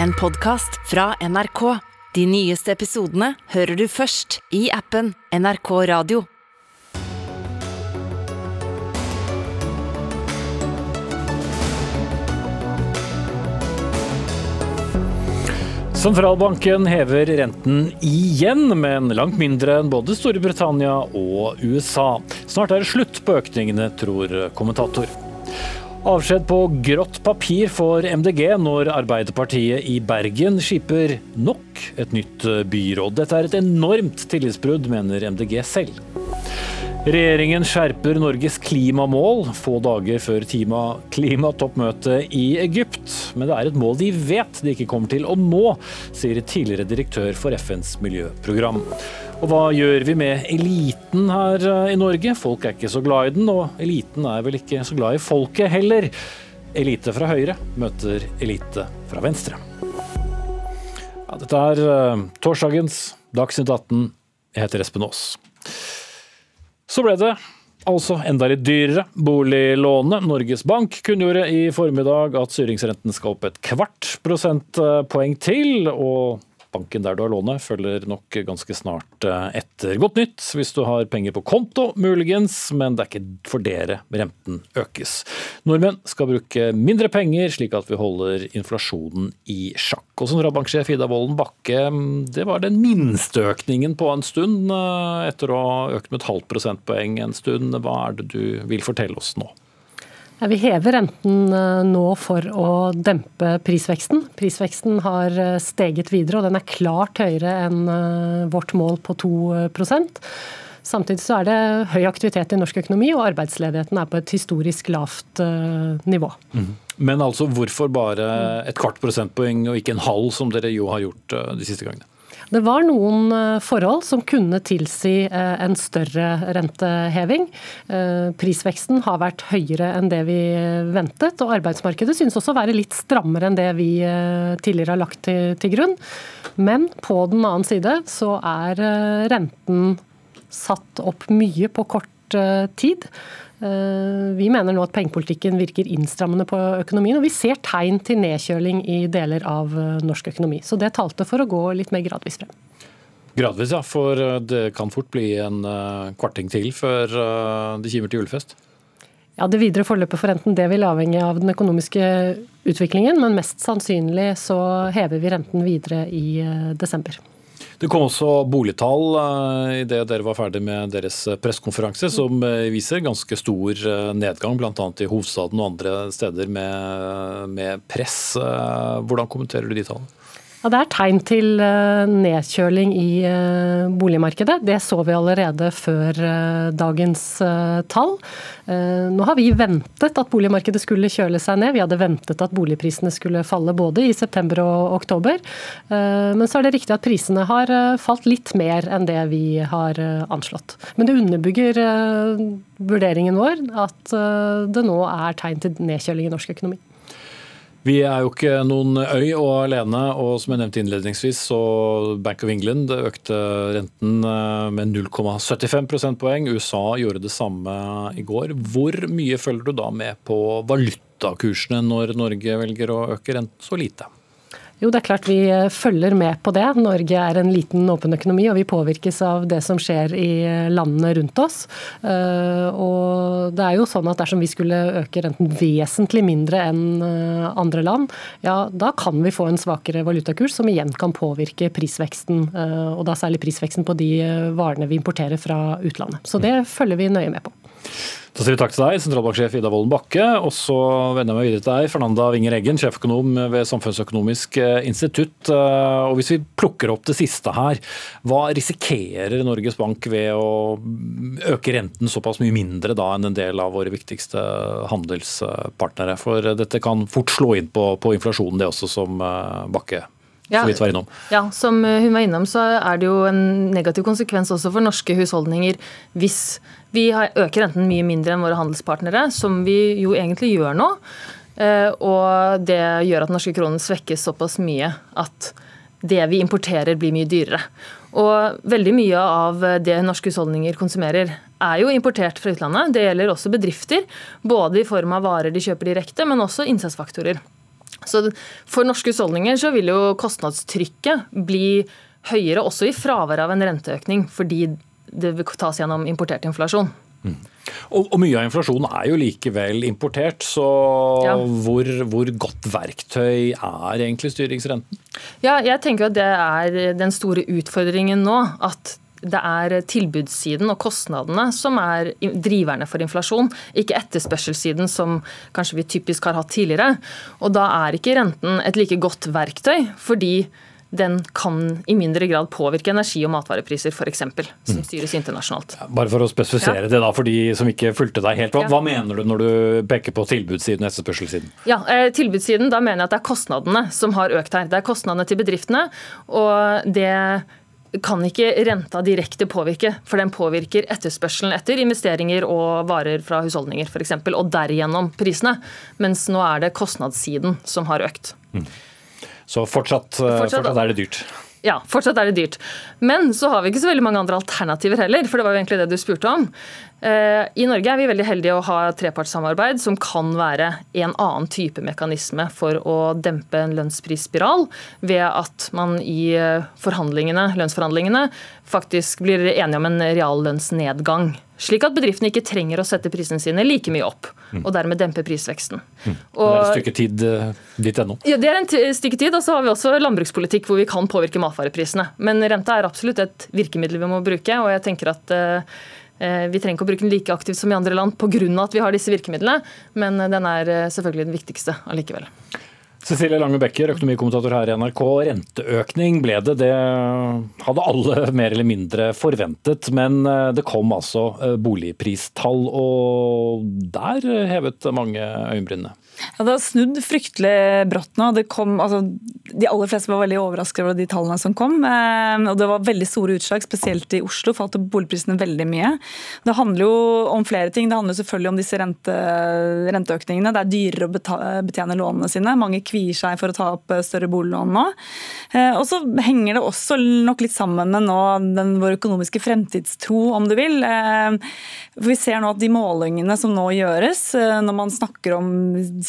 en podkast fra NRK. De nyeste episodene hører du først i appen NRK Radio. Sentralbanken hever renten igjen, men langt mindre enn både Storbritannia og USA. Snart er det slutt på økningene, tror kommentator. Avskjed på grått papir for MDG når Arbeiderpartiet i Bergen skiper nok et nytt byråd. Dette er et enormt tillitsbrudd, mener MDG selv. Regjeringen skjerper Norges klimamål få dager før klimatoppmøtet i Egypt. Men det er et mål de vet de ikke kommer til å nå, sier tidligere direktør for FNs miljøprogram. Og hva gjør vi med eliten her i Norge? Folk er ikke så glad i den, og eliten er vel ikke så glad i folket heller. Elite fra Høyre møter elite fra Venstre. Ja, dette er uh, torsdagens Dagsnytt 18. Jeg heter Espen Aas. Så ble det altså enda litt dyrere. Boliglånet. Norges Bank kunngjorde i formiddag at styringsrenten skal opp et kvart prosentpoeng til. og Banken der du har lånet, følger nok ganske snart eh, etter. Godt nytt hvis du har penger på konto, muligens, men det er ikke for dere renten økes. Nordmenn skal bruke mindre penger, slik at vi holder inflasjonen i sjakk. Og sentralbanksjef Ida Wolden Bakke, det var den minste økningen på en stund, eh, etter å ha økt med et halvt prosentpoeng en stund. Hva er det du vil fortelle oss nå? Vi hever renten eh, nå for å dempe prisveksten. Prisveksten har eh, steget videre, og den er klart høyere enn eh, vårt mål på 2% Samtidig så er det høy aktivitet i norsk økonomi, og arbeidsledigheten er på et historisk lavt nivå. Mm. Men altså hvorfor bare et kvart prosentpoeng og ikke en halv, som dere jo har gjort de siste gangene? Det var noen eh, forhold som kunne tilsi eh, en større renteheving. Eh, prisveksten har vært høyere enn det vi ventet, og arbeidsmarkedet synes også å være litt strammere enn det vi tidligere har lagt til, grunn. Men på den annen side så er renten satt opp mye på kort tid. Eh, vi mener nå at pengepolitikken virker innstrammende på økonomien, og vi ser tegn til nedkjøling i deler av eh, norsk økonomi. Så det talte for å gå litt mer gradvis frem. Gradvis, ja. For eh, det kan fort bli en kvarting til før det kimer til julefest? Ja, Det videre forløpet for renten det vil avhenge av den økonomiske utviklingen, men mest sannsynlig så hever vi renten videre i desember. Det kom også boligtall uh, idet dere var ferdig med deres pressekonferanse, som uh, viser ganske stor nedgang, bl.a. i hovedstaden og andre steder med, med press. Hvordan kommenterer du de tallene? Ja, Det er tegn til eh, nedkjøling i eh, boligmarkedet. Det så vi allerede før eh, dagens tall. Nå har vi ventet at boligmarkedet skulle kjøle seg ned. Vi hadde ventet at boligprisene skulle falle både i september og oktober. Men så er det riktig at prisene har falt litt mer enn det vi har anslått. Men det underbygger vurderingen vår at det nå er tegn til nedkjøling i norsk økonomi. Vi er jo ikke noen øy og alene, og som jeg nevnte innledningsvis, så Bank of England økte renten eh, med 0,75 prosentpoeng. USA gjorde det samme i går. Hvor mye følger du da med på valutakursene når Norge velger å øke renten så lite? Jo, det er klart vi eh, følger med på det. Norge er en liten, åpen økonomi, og vi påvirkes av det som skjer i eh, landene rundt oss. Eh, og det er jo sånn at dersom vi skulle øke renten vesentlig mindre enn andre land, ja, da kan vi få en svakere valutakurs, som igjen kan påvirke prisveksten. Og da særlig prisveksten på de varene vi importerer fra utlandet. Så det følger vi nøye med på. Da sier vi takk til deg, sentralbanksjef Ida Wolden Bakke. Og så vender jeg meg videre til deg, Fernanda Winger Eggen, sjeføkonom ved Samfunnsøkonomisk eh, institutt. Eh, og hvis vi plukker opp det siste her, hva risikerer Norges Bank ved å øke renten såpass mye mindre da enn en del av våre viktigste handelspartnere? For dette kan fort slå inn på, på inflasjonen, det også, som eh, Bakke ja, ja, som hun var innom, så er det jo en negativ konsekvens også for norske husholdninger hvis vi øker renten mye mindre enn våre handelspartnere, som vi jo egentlig gjør nå. Eh, og det gjør at norske kronen svekkes såpass mye at det vi importerer, blir mye dyrere. Og veldig mye av det norske husholdninger konsumerer, er jo importert fra utlandet. Det gjelder også bedrifter, både i form av varer de kjøper direkte, men også innsatsfaktorer. Så For norske husholdninger så vil jo kostnadstrykket bli høyere også i fravær av en renteøkning, fordi det vil tas gjennom importert inflasjon. Mm. Og, og, Mye av inflasjonen er jo likevel importert, så ja. hvor, hvor, godt verktøy er egentlig styringsrenten? Ja, jeg tenker at Det er den store utfordringen nå. At det er tilbudssiden og kostnadene som er driverne for inflasjon, ikke etterspørselssiden som kanskje vi typisk har hatt tidligere. Og Da er ikke renten et like godt verktøy, fordi den kan i mindre grad påvirke energi- og matvarepriser, f.eks., som mm. styres internasjonalt. Bare for å spesifisere ja. det da, for de som ikke fulgte deg helt. Hva, ja. hva mener du når du peker på tilbudssiden og etterspørselssiden? Ja, eh, Tilbudssiden, da mener jeg at det er kostnadene som har økt her. Det er kostnadene til bedriftene. og det kan ikke renta direkte påvirke, for den påvirker etterspørselen etter investeringer og varer fra husholdninger f.eks., og derigjennom prisene. Mens nå er det kostnadssiden som har økt. Mm. Så fortsatt, eh, fortsatt, fortsatt er det dyrt? Ja, fortsatt er det dyrt. Men så har vi ikke så veldig mange andre alternativer heller, for det var jo egentlig det du spurte om. Eh, I Norge er vi veldig heldige å ha trepartssamarbeid som kan være en annen type mekanisme for å dempe en lønnsprisspiral, ved at man i eh, forhandlingene, lønnsforhandlingene faktisk blir enige om en reallønnsnedgang. Slik at bedriftene ikke trenger å sette prisene sine like mye opp, mm. og dermed dempe prisveksten. Mm. Det er et stykke tid eh, dit ennå? Ja, det er en stykke tid. Og så har vi også landbrukspolitikk hvor vi kan påvirke matvareprisene. Men renta er absolutt et virkemiddel vi må bruke, og jeg tenker at vi trenger ikke å bruke den like aktivt som i andre land pga. at vi har disse virkemidlene, men den er selvfølgelig den viktigste allikevel. Cecilie Lange Becker, økonomikommentator her i NRK. Renteøkning ble det. Det hadde alle mer eller mindre forventet. Men eh, det kom altså eh, boligpristall, og der hevet mange øyenbrynene. Ja, Det har snudd fryktelig brått nå. Kom, altså, de aller fleste var veldig overrasket over de tallene som kom. Eh, og Det var veldig store utslag, spesielt i Oslo falt boligprisene veldig mye. Det handler jo om flere ting. Det handler selvfølgelig om disse rente, renteøkningene. Det er dyrere å betjene lånene sine. Mange kvier seg for å ta opp eh, større boliglån nå. Eh, og så henger det også nok litt sammen med nå den, vår økonomiske fremtidstro, om du vil. For Vi ser nå at de målingene som nå gjøres, når man snakker om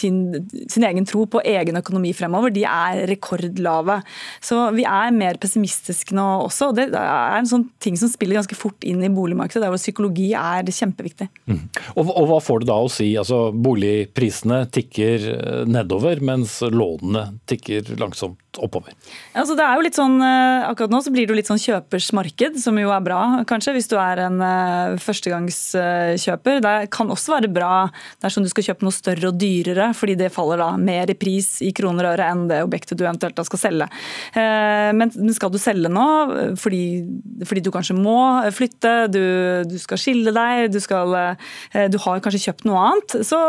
sin, sin, egen tro på egen økonomi fremover, de er rekordlave. Så vi er mer pessimistiske nå også. og Det er en sånn ting som spiller ganske fort inn i boligmarkedet, der hvor psykologi er kjempeviktig. Mm. Og, og, Hva får det da å si? Altså, Boligprisene tikker eh, nedover, mens lånene tikker langsomt oppover? Altså, det er jo litt sånn, eh, Akkurat nå så blir det jo litt sånn kjøpersmarked, som jo er bra, kanskje, hvis du er en uh, førstegangskjøper. Det kan også være bra dersom du skal kjøpe noe større og dyrere, fordi det faller da mer i pris i kroner og øre enn det objektet du eventuelt da skal selge. Uh, men skal du selge nå fordi, fordi du kanskje må flytte, du, du skal skille deg, du, skal, uh, du, har kanskje kjøpt noe annet, så,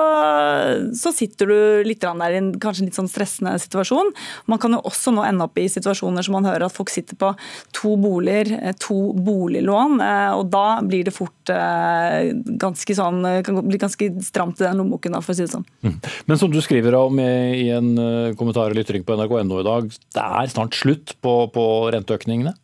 så sitter du litt der i en kanskje litt sånn stressende situasjon. Man kan jo også nå ende opp i situasjoner som man hører at folk sitter på to boliger, eh, to boliglån. Eh, og da blir det fort eh, ganske sånn, kan bli ganske stramt i den lommeboken, for å si det sånn. Mm. Men som du skriver om i en kommentar eller ytring på nrk.no i dag, det er snart slutt på, på renteøkningene?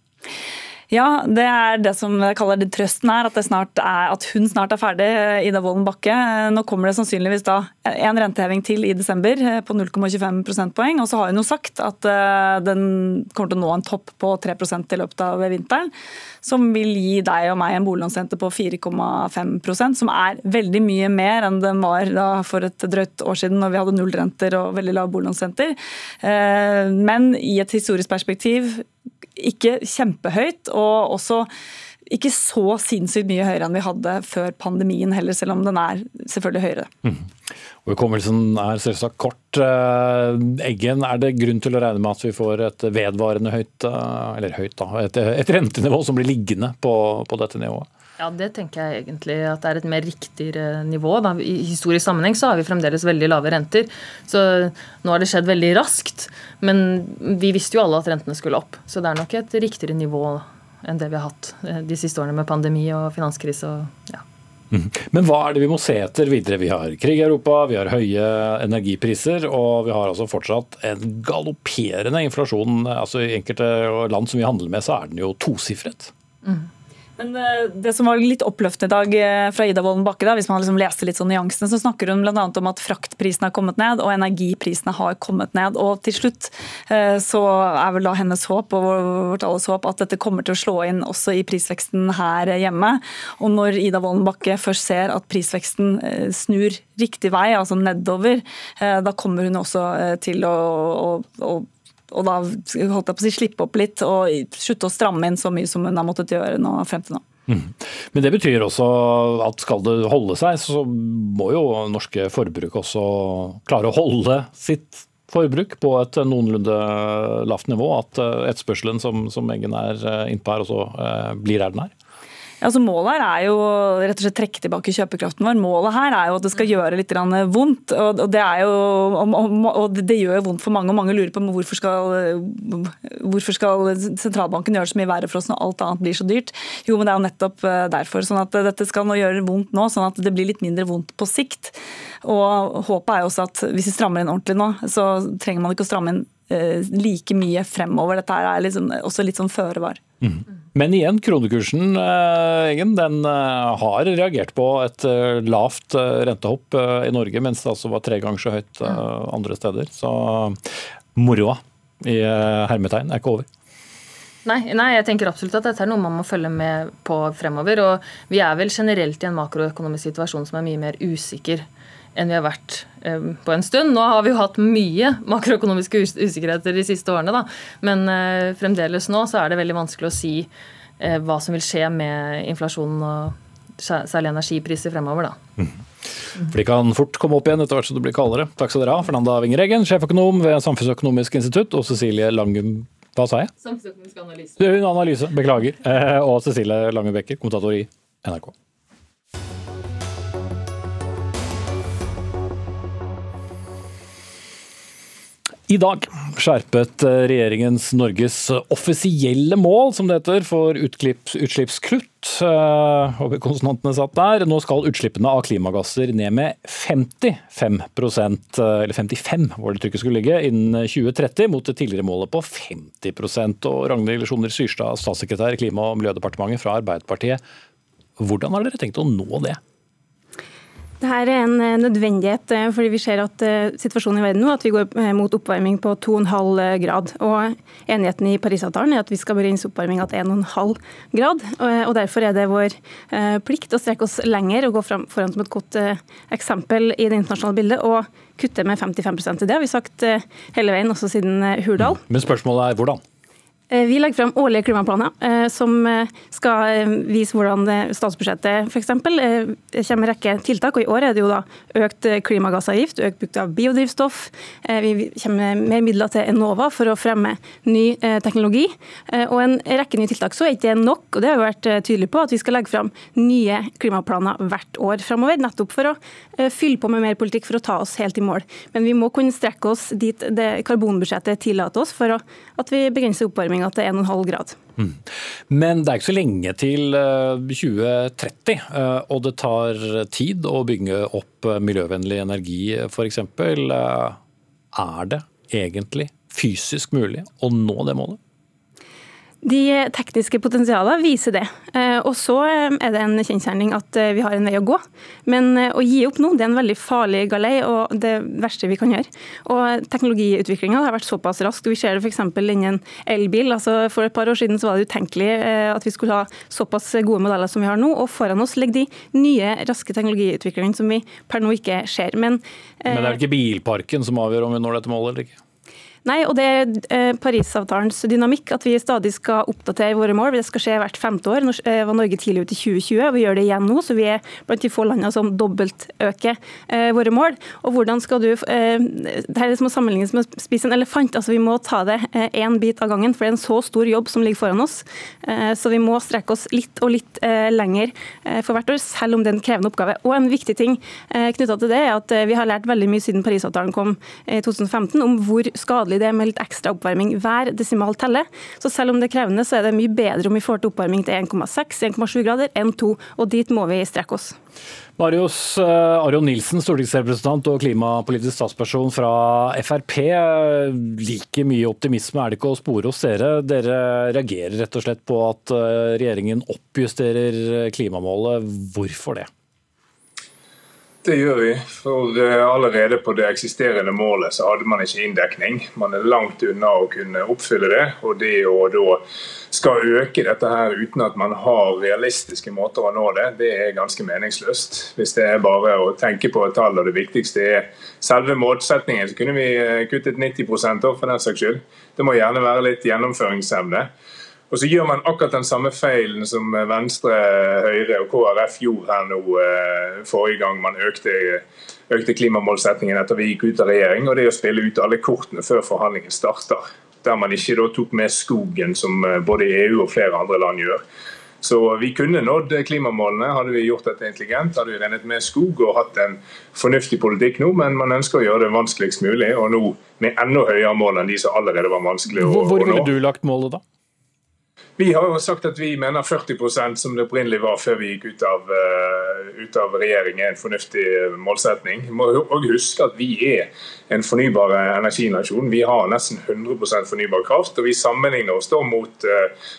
Ja, det er det som jeg kaller det trøsten her, at, er, at hun snart er ferdig, Ida Wolden Bakke. Nå kommer det sannsynligvis da en renteheving til i desember eh, på 0,25 prosentpoeng. Og så har hun jo sagt at eh, den kommer til å nå en topp på 3% i løpet av vinteren. Som vil gi deg og meg en boliglånsrente på 4,5% som er veldig mye mer enn den var da for et drøyt år siden når vi hadde nullrenter og veldig lav boliglånsrenter. Eh, men i et historisk perspektiv ikke kjempehøyt, og også ikke så sinnssykt mye høyere enn vi hadde før pandemien heller, selv om den er selvfølgelig høyere. Mm. Hukommelsen er selvsagt kort. Eh, Eggen, er det grunn til å regne med at vi får et vedvarende høyt, eh, eller høyt da, et, et rentenivå som blir liggende på, på dette nivået? Ja, Det tenker jeg egentlig at det er et mer riktigere nivå. Da. I historisk sammenheng så har vi fremdeles veldig lave renter. Så nå har det skjedd veldig raskt. Men vi visste jo alle at rentene skulle opp. Så det er nok et riktigere nivå enn det vi har hatt eh, de siste årene med pandemi og finanskrise. og ja. Mhm. Men hva er det vi må se etter videre? Vi har krig i Europa, vi har høye energipriser, og vi har altså fortsatt en galopperende inflasjon. Altså I enkelte land som vi handler med, så er den jo tosifret. Mm. Men eh, Det som var litt oppløftende i dag eh, fra Ida Wolden Bakke, da, hvis man liksom leste litt sånn nyansene, så snakker hun bl.a. om at fraktprisene har kommet ned og energiprisene har kommet ned. Og til slutt eh, så er vel da hennes håp og vårt alles håp at dette kommer til å slå inn også i prisveksten her hjemme. Og når Ida Wolden Bakke først ser at prisveksten snur riktig vei, altså nedover, da kommer hun også til å, å, å og da holdt jeg på å si, slippe opp litt og slutte å stramme inn så mye som hun har måttet gjøre nå frem til nå. Mm. Men det betyr også at skal det holde seg, så må jo norske forbruk også klare å holde sitt forbruk på et noenlunde lavt nivå. At etterspørselen som, som Eggen er innpå her, også eh, blir der den er. Altså målet her er jo rett og slett trekke tilbake kjøpekraften vår. Målet her er jo at det skal gjøre litt vondt. Og det, jo, og det gjør vondt for mange, og mange lurer på hvorfor skal, hvorfor skal sentralbanken gjøre det så mye verre for oss når alt annet blir så dyrt. Jo, men det er jo nettopp eh, derfor. sånn at Dette skal nå gjøre vondt nå, sånn at det blir litt mindre vondt på sikt. Og Håpet er jo også at hvis vi strammer inn ordentlig nå, så trenger man ikke å stramme inn Eh, like mye fremover. Dette er liksom også litt sånn føre var. Mm. Men igjen, kronekursen eh, Egen, den eh, har reagert på et lavt rentehopp i Norge, mens det altså var tre ganger så høyt andre steder. Så moroa i hermetegn er ikke over. Nei, nei, jeg tenker absolutt at dette er noe man må følge med på fremover. Og vi er vel generelt i en makroøkonomisk situasjon som er mye mer usikker enn vi har vært eh, på en stund. Nå har vi jo hatt mye makroøkonomiske usikkerheter de siste årene, da. men eh, fremdeles nå så er det veldig vanskelig å si eh, hva som vil skje med inflasjonen og særlig energipriser fremover. da. Mm. For de kan fort komme opp igjen etter hvert som det blir kaldere. Takk skal dere ha, Fernanda Wingereggen, sjeføkonom ved Samfunnsøkonomisk institutt, og Cecilie Langum hva sa jeg? Samfunnsøkonomisk analyse. Analyse, Beklager. Og Cecilie Lange Bekker, kommentator i NRK. I dag skjerpet eh, regjeringens Norges offisielle mål, som det heter, for utslippskutt. Håper og konsonantene satt der. Nå skal utslippene av klimagasser ned med 55 eh, eller 55 hvor det trykket skulle ligge, innen 2030, mot det tidligere målet på 50 Og Ragnhild Sjoner Syrstad, statssekretær i Klima- og miljødepartementet fra Arbeiderpartiet. Hvordan har dere tenkt å nå det? Dette er en eh, nødvendighet eh, fordi vi ser at eh, situasjonen i verden nå at vi går mot oppvarming på 2,5 grad. Og Enigheten i Parisavtalen er at vi skal begrense oppvarminga til 1,5 grad. og Derfor er det vår plikt å strekke oss lenger og gå foran som et godt eksempel i det internasjonale bildet. og kutte med 55% Det har vi sagt hele veien, også siden Hurdal. Men spørsmålet er hvordan? Eh, vi legger frem årlige klimaplaner eh, som eh, skal vise hvordan statsbudsjettet f.eks. Kommer en rekke tiltak. og I år er det jo da økt klimagassavgift, økt bruk av biodrivstoff. Vi kommer med mer midler til Enova for å fremme ny teknologi. Og en rekke nye tiltak. Så er ikke det nok, og det har vi vært tydelige på, at vi skal legge frem nye klimaplaner hvert år framover. Nettopp for å fylle på med mer politikk for å ta oss helt i mål. Men vi må kunne strekke oss dit det karbonbudsjettet tillater oss, for at vi begrenser oppvarming oppvarminga til 1,5 grad. Mm. Men det er ikke så lenge til 2030, eh, eh, og det tar tid å bygge opp eh, miljøvennlig energi f.eks. Er det egentlig fysisk mulig å nå det målet? De tekniske potensialene viser det. Eh, og så eh, er det en kjensgjerning at eh, vi har en vei å gå. Men å gi opp nå, det er en veldig farlig galei og det verste vi kan gjøre. Og teknologiutviklinga har vært såpass rask. Vi ser det f.eks. innen elbil. Altså for et par år siden så var det utenkelig at vi skulle ha såpass gode modeller som vi har nå. Og foran oss ligger de nye, raske teknologiutviklingene som vi per nå ikke ser. Men, Men det er ikke bilparken som avgjør om vi når dette målet eller ikke? Nei, og det er eh, Parisavtalens dynamikk at vi stadig skal oppdatere våre mål. Det skal skje hvert femte år. Nå eh, var Norge tidlig ute i 2020, og vi gjør det igjen nå. Så vi er blant de få landene som dobbeltøker eh, våre mål. Og hvordan skal du Det er som å sammenlignes med å spise en elefant. altså Vi må ta det én bit av gangen, for det er en så stor jobb som ligger foran oss. Så vi må strekke oss litt og litt lenger for hvert år, selv om det er en krevende oppgave. Og en viktig ting knytta til det er at vi har lært veldig mye siden Parisavtalen kom i 2015, om hvor skadelig skadelig det med litt ekstra oppvarming. Hver desimal teller. Så selv om det er krevende, så er det mye bedre om vi får til oppvarming til 1,6-1,7 grader enn 2, og dit må vi strekke oss. Marius Aron Nilsen, stortingsrepresentant og klimapolitisk statsperson fra Frp. Like mye optimisme er det ikke å spore hos dere. Dere reagerer rett og slett på at uh, regjeringen oppjusterer klimamålet. Hvorfor det? Det gjør vi. For eh, allerede på det eksisterende målet så hadde man ikke inndekning. Man er langt unna å kunne oppfylle det. Og det å da skal øke dette her uten at man har realistiske måter å nå det, det er ganske meningsløst. Hvis det er bare å tenke på et tall, og det viktigste er selve målsettingen, så kunne vi eh, kuttet 90% for den saks skyld. Det må gjerne være litt gjennomføringsevne. Og så gjør man akkurat den samme feilen som Venstre, Høyre og KrF gjorde her nå eh, forrige gang man økte, økte klimamålsettingen etter vi gikk ut av regjering. og Det er å spille ut alle kortene før forhandlingen starter. Der man ikke tok med skogen, som eh, både EU og flere andre land gjør. Så vi kunne nådd klimamålene hadde vi gjort dette intelligent. Hadde vi regnet med skog og hatt en fornuftig politikk nå, men man ønsker å gjøre det vanskeligst mulig. Og nå med enda høyere mål enn de som allerede var vanskelig å, nå. Hvor ville du lagt målet da? Vi har jo sagt at vi mener 40% som det opprinnelig var før vi gikk ut av, uh, ut av regjering, er en fornuftig målsetning. Vi må også huske at vi er en fornybar energinasjon. Vi har nesten 100% fornybar kraft. og Vi sammenligner oss da mot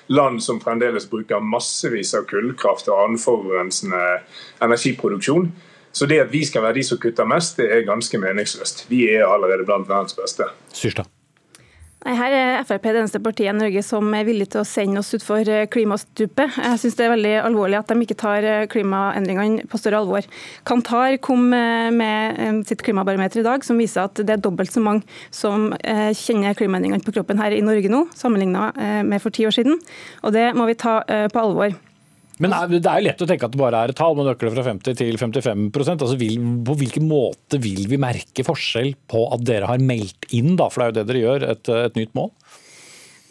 land som fremdeles bruker massevis av kullkraft og annen forurensende energiproduksjon. Så det at vi skal være de som kutter mest, det er ganske meningsløst. Vi er allerede blant verdens beste. Syrstad. Nei, Her er Frp det eneste partiet i Norge som er villig til å sende oss utfor eh, klimastupet. Jeg synes det er veldig alvorlig at de ikke tar eh, klimaendringene på større alvor. Kantar kom eh, med sitt klimabarometer i dag som viser at det er dobbelt så mange som kjenner klimaendringene på kroppen her i Norge nå, sammenlignet med for ti år siden. Og det må vi ta på alvor. Men Det er jo lett å tenke at det bare er et tall. Man øker det fra 50 til 55 altså vil, På hvilken måte vil vi merke forskjell på at dere har meldt inn, da, for det er jo det dere gjør, et, et nytt mål?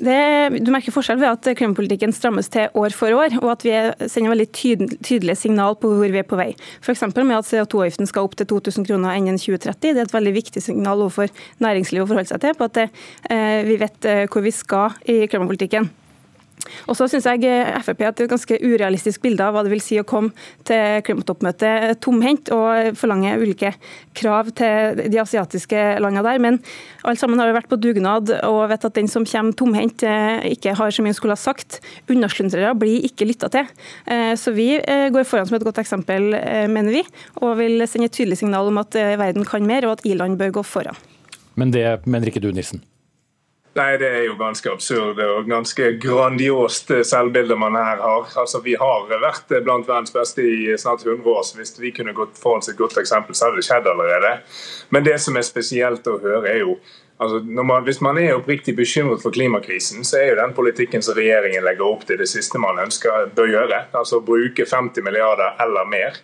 Det, du merker forskjell ved at klimapolitikken strammes til år for år, og at vi sender veldig tydelige signal på hvor vi er på vei. F.eks. med at CO2-avgiften skal opp til 2000 kroner innen 2030. Det er et veldig viktig signal overfor næringslivet å forholde seg til, på at eh, vi vet eh, hvor vi skal i klimapolitikken. Og så synes jeg eh, Frp har et ganske urealistisk bilde av hva det vil si å komme til klimatoppmøtet tomhendt og forlange ulike krav til de asiatiske landene der. Men alle sammen har jo vært på dugnad og vet at den som kommer tomhendt, eh, ikke har så mye skulle ha sagt. Unnasluntrere blir ikke lytta til. Eh, så vi går foran som et godt eksempel, mener vi, og vil sende et tydelig signal om at verden kan mer, og at i-land bør gå foran. Men det mener ikke du, Nilsen? Nei, Det er jo ganske absurd og ganske grandiost selvbilde man her har. Altså, Vi har vært blant verdens beste i snart 100 år, så hvis vi kunne gått foran et godt eksempel, så hadde det skjedd allerede. Men det som er spesielt å høre, er jo Altså, man, hvis man er oppriktig bekymret for klimakrisen, så er jo den politikken som regjeringen legger opp til, det siste man ønsker bør gjøre. Altså Bruke 50 milliarder eller mer.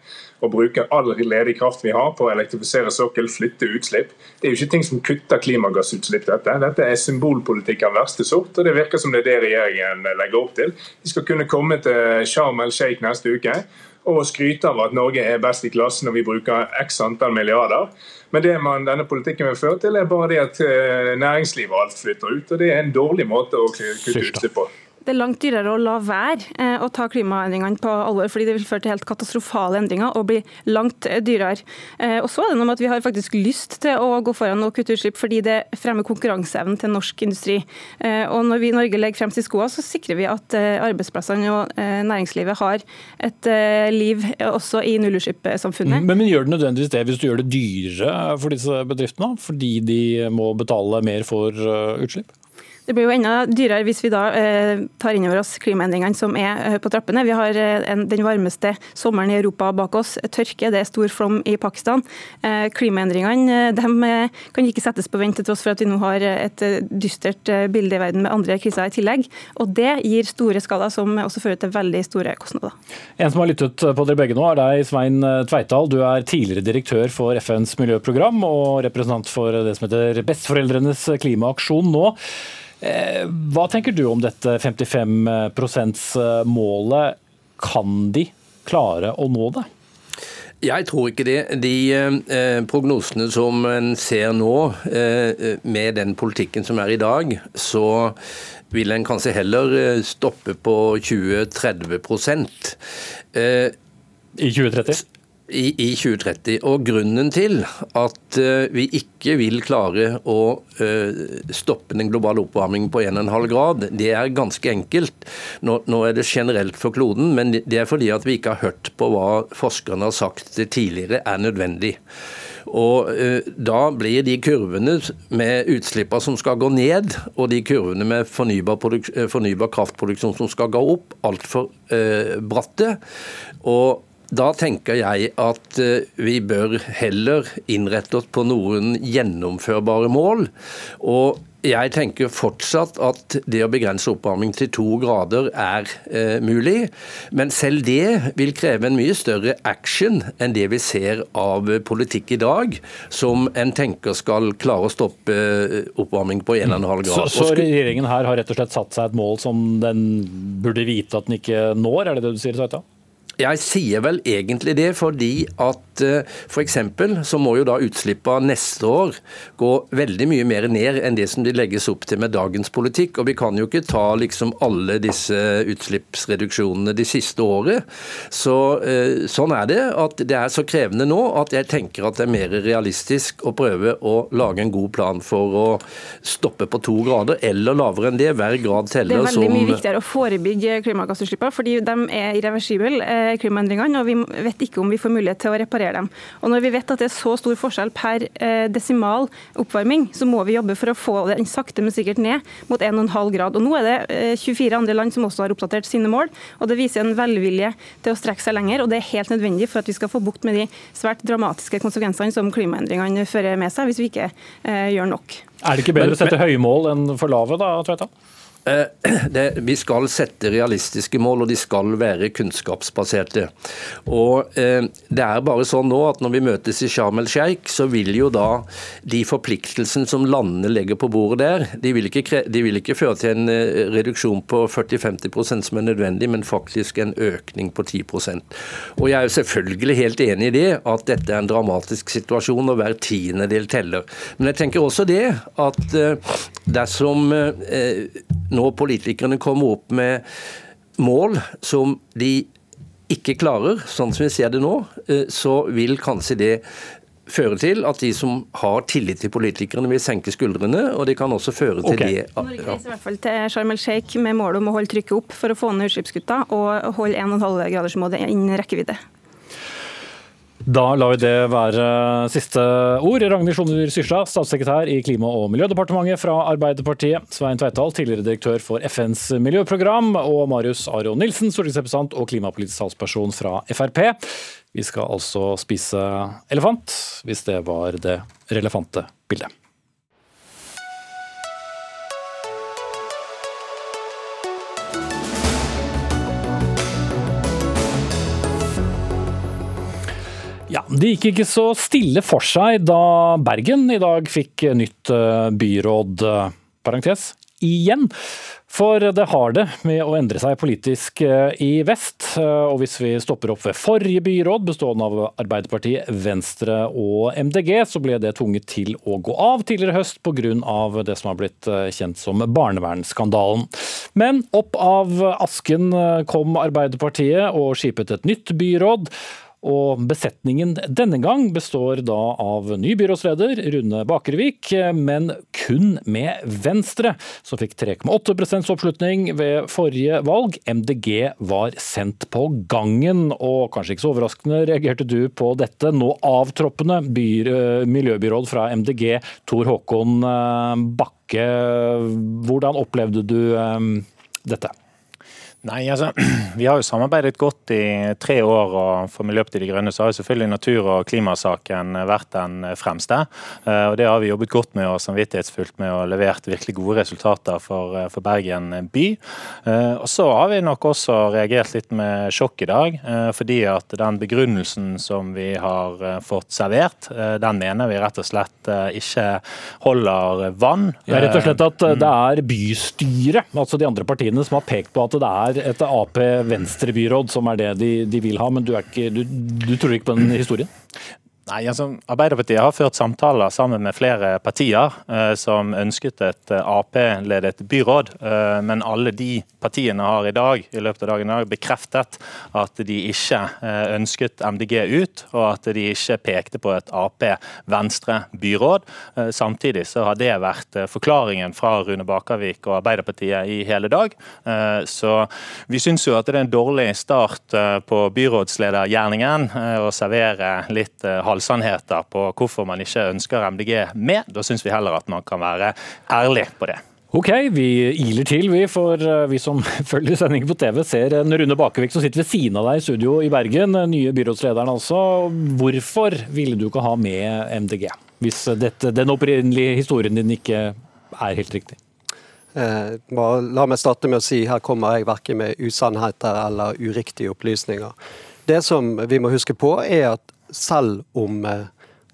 Og bruke all ledig kraft vi har på å elektrifisere sokkel, flytte utslipp. Det er jo ikke ting som kutter klimagassutslipp, dette. Dette er symbolpolitikk av verste sort, og det virker som det er det regjeringen legger opp til. De skal kunne komme til Sharm el Sheikh neste uke og skryte av at Norge er best i klassen når vi bruker x antall milliarder. Men det man denne politikken vil føre til, er bare det at næringslivet og alt flytter ut. og Det er en dårlig måte å kutte utslipp på. Det er langt dyrere å la være eh, å ta klimaendringene på alvor, fordi det vil føre til helt katastrofale endringer og bli langt eh, dyrere. Eh, og så er det noe med at Vi har faktisk lyst til å gå foran og kutte utslipp fordi det fremmer konkurranseevnen til norsk industri. Og Når vi i Norge legger frem i skoene, så sikrer vi at arbeidsplassene og næringslivet har et liv også i nullutslippssamfunnet. Men, men gjør det nødvendigvis det hvis du gjør det dyrere for disse bedriftene? Fordi de må betale mer for utslipp? Det blir jo enda dyrere hvis vi da eh, tar inn over oss klimaendringene som er eh, på trappene. Vi har eh, en, den varmeste sommeren i Europa bak oss. Tørke, det er stor flom i Pakistan. Eh, klimaendringene eh, de kan ikke settes på vent til tross for at vi nå har et dystert bilde i verden med andre kriser i tillegg. Og Det gir store skader som også fører til veldig store kostnader. En som har lyttet på dere begge nå, er deg, Svein Tveital. Du er tidligere direktør for FNs miljøprogram og representant for det som heter Besteforeldrenes klimaaksjon nå. Eh, hva tenker du om dette 55 %-målet? Kan de klare å nå det? Jeg tror ikke det. De eh, prognosene som en ser nå, eh, med den politikken som er i dag, så vil en kanskje heller eh, stoppe på 20-30 eh, I 2030? I, i 2030. Og grunnen til at uh, vi ikke vil klare å uh, stoppe den globale oppvarmingen på 1,5 grad, det er ganske enkelt. Nå, nå, er det generelt for kloden, men det er fordi at vi ikke har hørt på hva forskerne har sagt tidligere er nødvendig. Og uh, Da blir de kurvene med utslippene som skal gå ned, og de kurvene med fornybar, fornybar kraftproduksjon som skal gå opp, altfor eh, bratte. Og da tenker jeg at eh, vi bør heller innrette oss på noen gjennomførbare mål. og jeg tenker fortsatt at det å begrense oppvarming til to grader er eh, mulig. Men selv det vil kreve en mye større action enn det vi ser av politikk i dag, som en tenker skal klare å stoppe eh, oppvarming på 1,5 grader. Så, så regjeringen her har rett og slett satt seg et mål som den burde vite at den ikke når, er det det du sier, Tveita? Jeg sier vel egentlig det fordi at eh, f.eks. så må jo da utslippene neste år gå veldig mye mer ned enn det som de legges opp til med dagens politikk. Og vi kan jo ikke ta liksom alle disse utslippsreduksjonene de siste året. Så, eh, sånn er det. At det er så krevende nå at jeg tenker at det er mer realistisk å prøve å lage en god plan for å stoppe på to grader, eller lavere enn det. Hver grad teller. Det er veldig mye viktigere å forebygge klimagassutslippene, fordi de er irreversible eh, klimaendringene, og vi vet ikke om vi får mulighet til å reparere dem. Og Når vi vet at det er så stor forskjell per eh, desimal oppvarming, så må vi jobbe for å få den sakte, men sikkert ned mot 1,5 grad. Og Nå er det 24 eh, andre land som også har oppdatert sine mål, og det viser en velvilje til å strekke seg lenger. og Det er helt nødvendig for at vi skal få bukt med de svært dramatiske konsekvensene som klimaendringene fører med seg, hvis vi ikke eh, gjør nok. Er det ikke bedre å sette høye mål enn for lave, da, Tveita? Eh, det, vi skal sette realistiske mål, og de skal være kunnskapsbaserte. Og eh, Det er bare sånn nå at når vi møtes i Sharm el Sheikh, så vil jo da de forpliktelsene som landene legger på bordet der, de vil ikke, de vil ikke føre til en eh, reduksjon på 40-50% som er nødvendig, men faktisk en økning på 10 Og Jeg er jo selvfølgelig helt enig i det, at dette er en dramatisk situasjon, og hver tiendedel teller. Men jeg tenker også det at dersom nå politikerne kommer opp med mål som de ikke klarer, sånn som vi ser det nå, eh, så vil kanskje det føre til at de som har tillit til politikerne, vil senke skuldrene. Og det kan også føre til okay. det Norge reiser i hvert fall til Sharm el Sheikh med mål om å holde trykket opp for å få ned utslippskutta og holde 1,5-gradersmålet innen rekkevidde. Da lar vi det være siste ord. Ragnhild Sjoner Syrstad, statssekretær i Klima- og miljødepartementet fra Arbeiderpartiet. Svein Tveitdal, tidligere direktør for FNs miljøprogram. Og Marius Aron Nilsen, stortingsrepresentant og klimapolitisk talsperson fra Frp. Vi skal altså spise elefant, hvis det var det relevante bildet. Det gikk ikke så stille for seg da Bergen i dag fikk nytt eh, byråd, eh, parentes, igjen. For det har det med å endre seg politisk eh, i vest. Og hvis vi stopper opp ved forrige byråd, bestående av Arbeiderpartiet, Venstre og MDG, så ble det tvunget til å gå av tidligere høst pga. det som har blitt kjent som barnevernsskandalen. Men opp av asken kom Arbeiderpartiet og skipet et nytt byråd. Og besetningen denne gang består da av ny byrådsleder Rune Bakervik, men kun med Venstre, som fikk 3,8% oppslutning ved forrige valg. MDG var sendt på gangen, og kanskje ikke så overraskende reagerte du på dette. Nå avtroppende miljøbyråd fra MDG, Tor Håkon eh, Bakke. Hvordan opplevde du eh, dette? Nei, altså, Vi har jo samarbeidet godt i tre år, og for Miljøpartiet De Grønne så har jo selvfølgelig natur- og klimasaken vært den fremste. Eh, og Det har vi jobbet godt med og samvittighetsfullt med og levert virkelig gode resultater for, eh, for Bergen by. Eh, og Så har vi nok også reagert litt med sjokk i dag, fordi at den begrunnelsen som vi har fått servert, den mener vi rett og slett ikke holder vann. Ja, rett og slett at det er bystyret, altså de andre partiene, som har pekt på at det er et Ap-venstrebyråd som er det de, de, vil ha, men du, ikke, du, du tror ikke på den historien? Nei, altså, Arbeiderpartiet har ført samtaler sammen med flere partier eh, som ønsket et eh, Ap-ledet byråd, eh, men alle de partiene har i dag i løpet av dagen dag bekreftet at de ikke eh, ønsket MDG ut, og at de ikke pekte på et Ap-venstre-byråd. Eh, samtidig så har det vært eh, forklaringen fra Rune Bakervik og Arbeiderpartiet i hele dag. Så vi syns jo at det er en dårlig start på byrådsledergjerningen å servere litt halv halvsannheter på hvorfor man ikke ønsker MDG med. Da syns vi heller at man kan være ærlig på det. Ok, vi iler til, vi. For eh, vi som følger sendingen på TV, ser en Rune Bakevik som sitter ved siden av deg i studio i Bergen. Nye byrådslederen altså. Hvorfor ville du ikke ha med MDG? Hvis dette, den opprinnelige historien din ikke er helt riktig? Eh, la meg starte med å si her kommer jeg verken med usannheter eller uriktige opplysninger. Det som vi må huske på, er at selv om eh,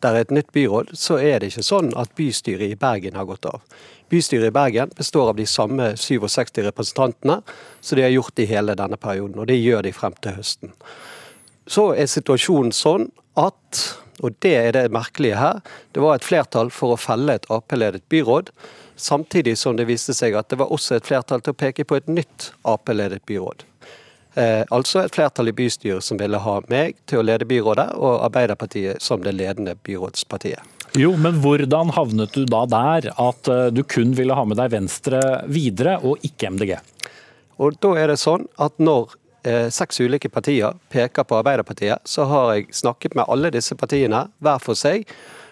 det er et nytt byråd, så er det ikke sånn at bystyret i Bergen har gått av. Bystyret i Bergen består av de samme 67 representantene som de har gjort i hele denne perioden, og det gjør de frem til høsten. Så er situasjonen sånn at, og det er det merkelige her, det var et flertall for å felle et Ap-ledet byråd, samtidig som det viste seg at det var også et flertall til å peke på et nytt Ap-ledet byråd. Eh, altså et flertall i bystyret som ville ha meg til å lede byrådet, og Arbeiderpartiet som det ledende byrådspartiet. Jo, men hvordan havnet du da der at eh, du kun ville ha med deg Venstre videre, og ikke MDG? Og da er det sånn at når eh, seks ulike partier peker på Arbeiderpartiet, så har jeg snakket med alle disse partiene hver for seg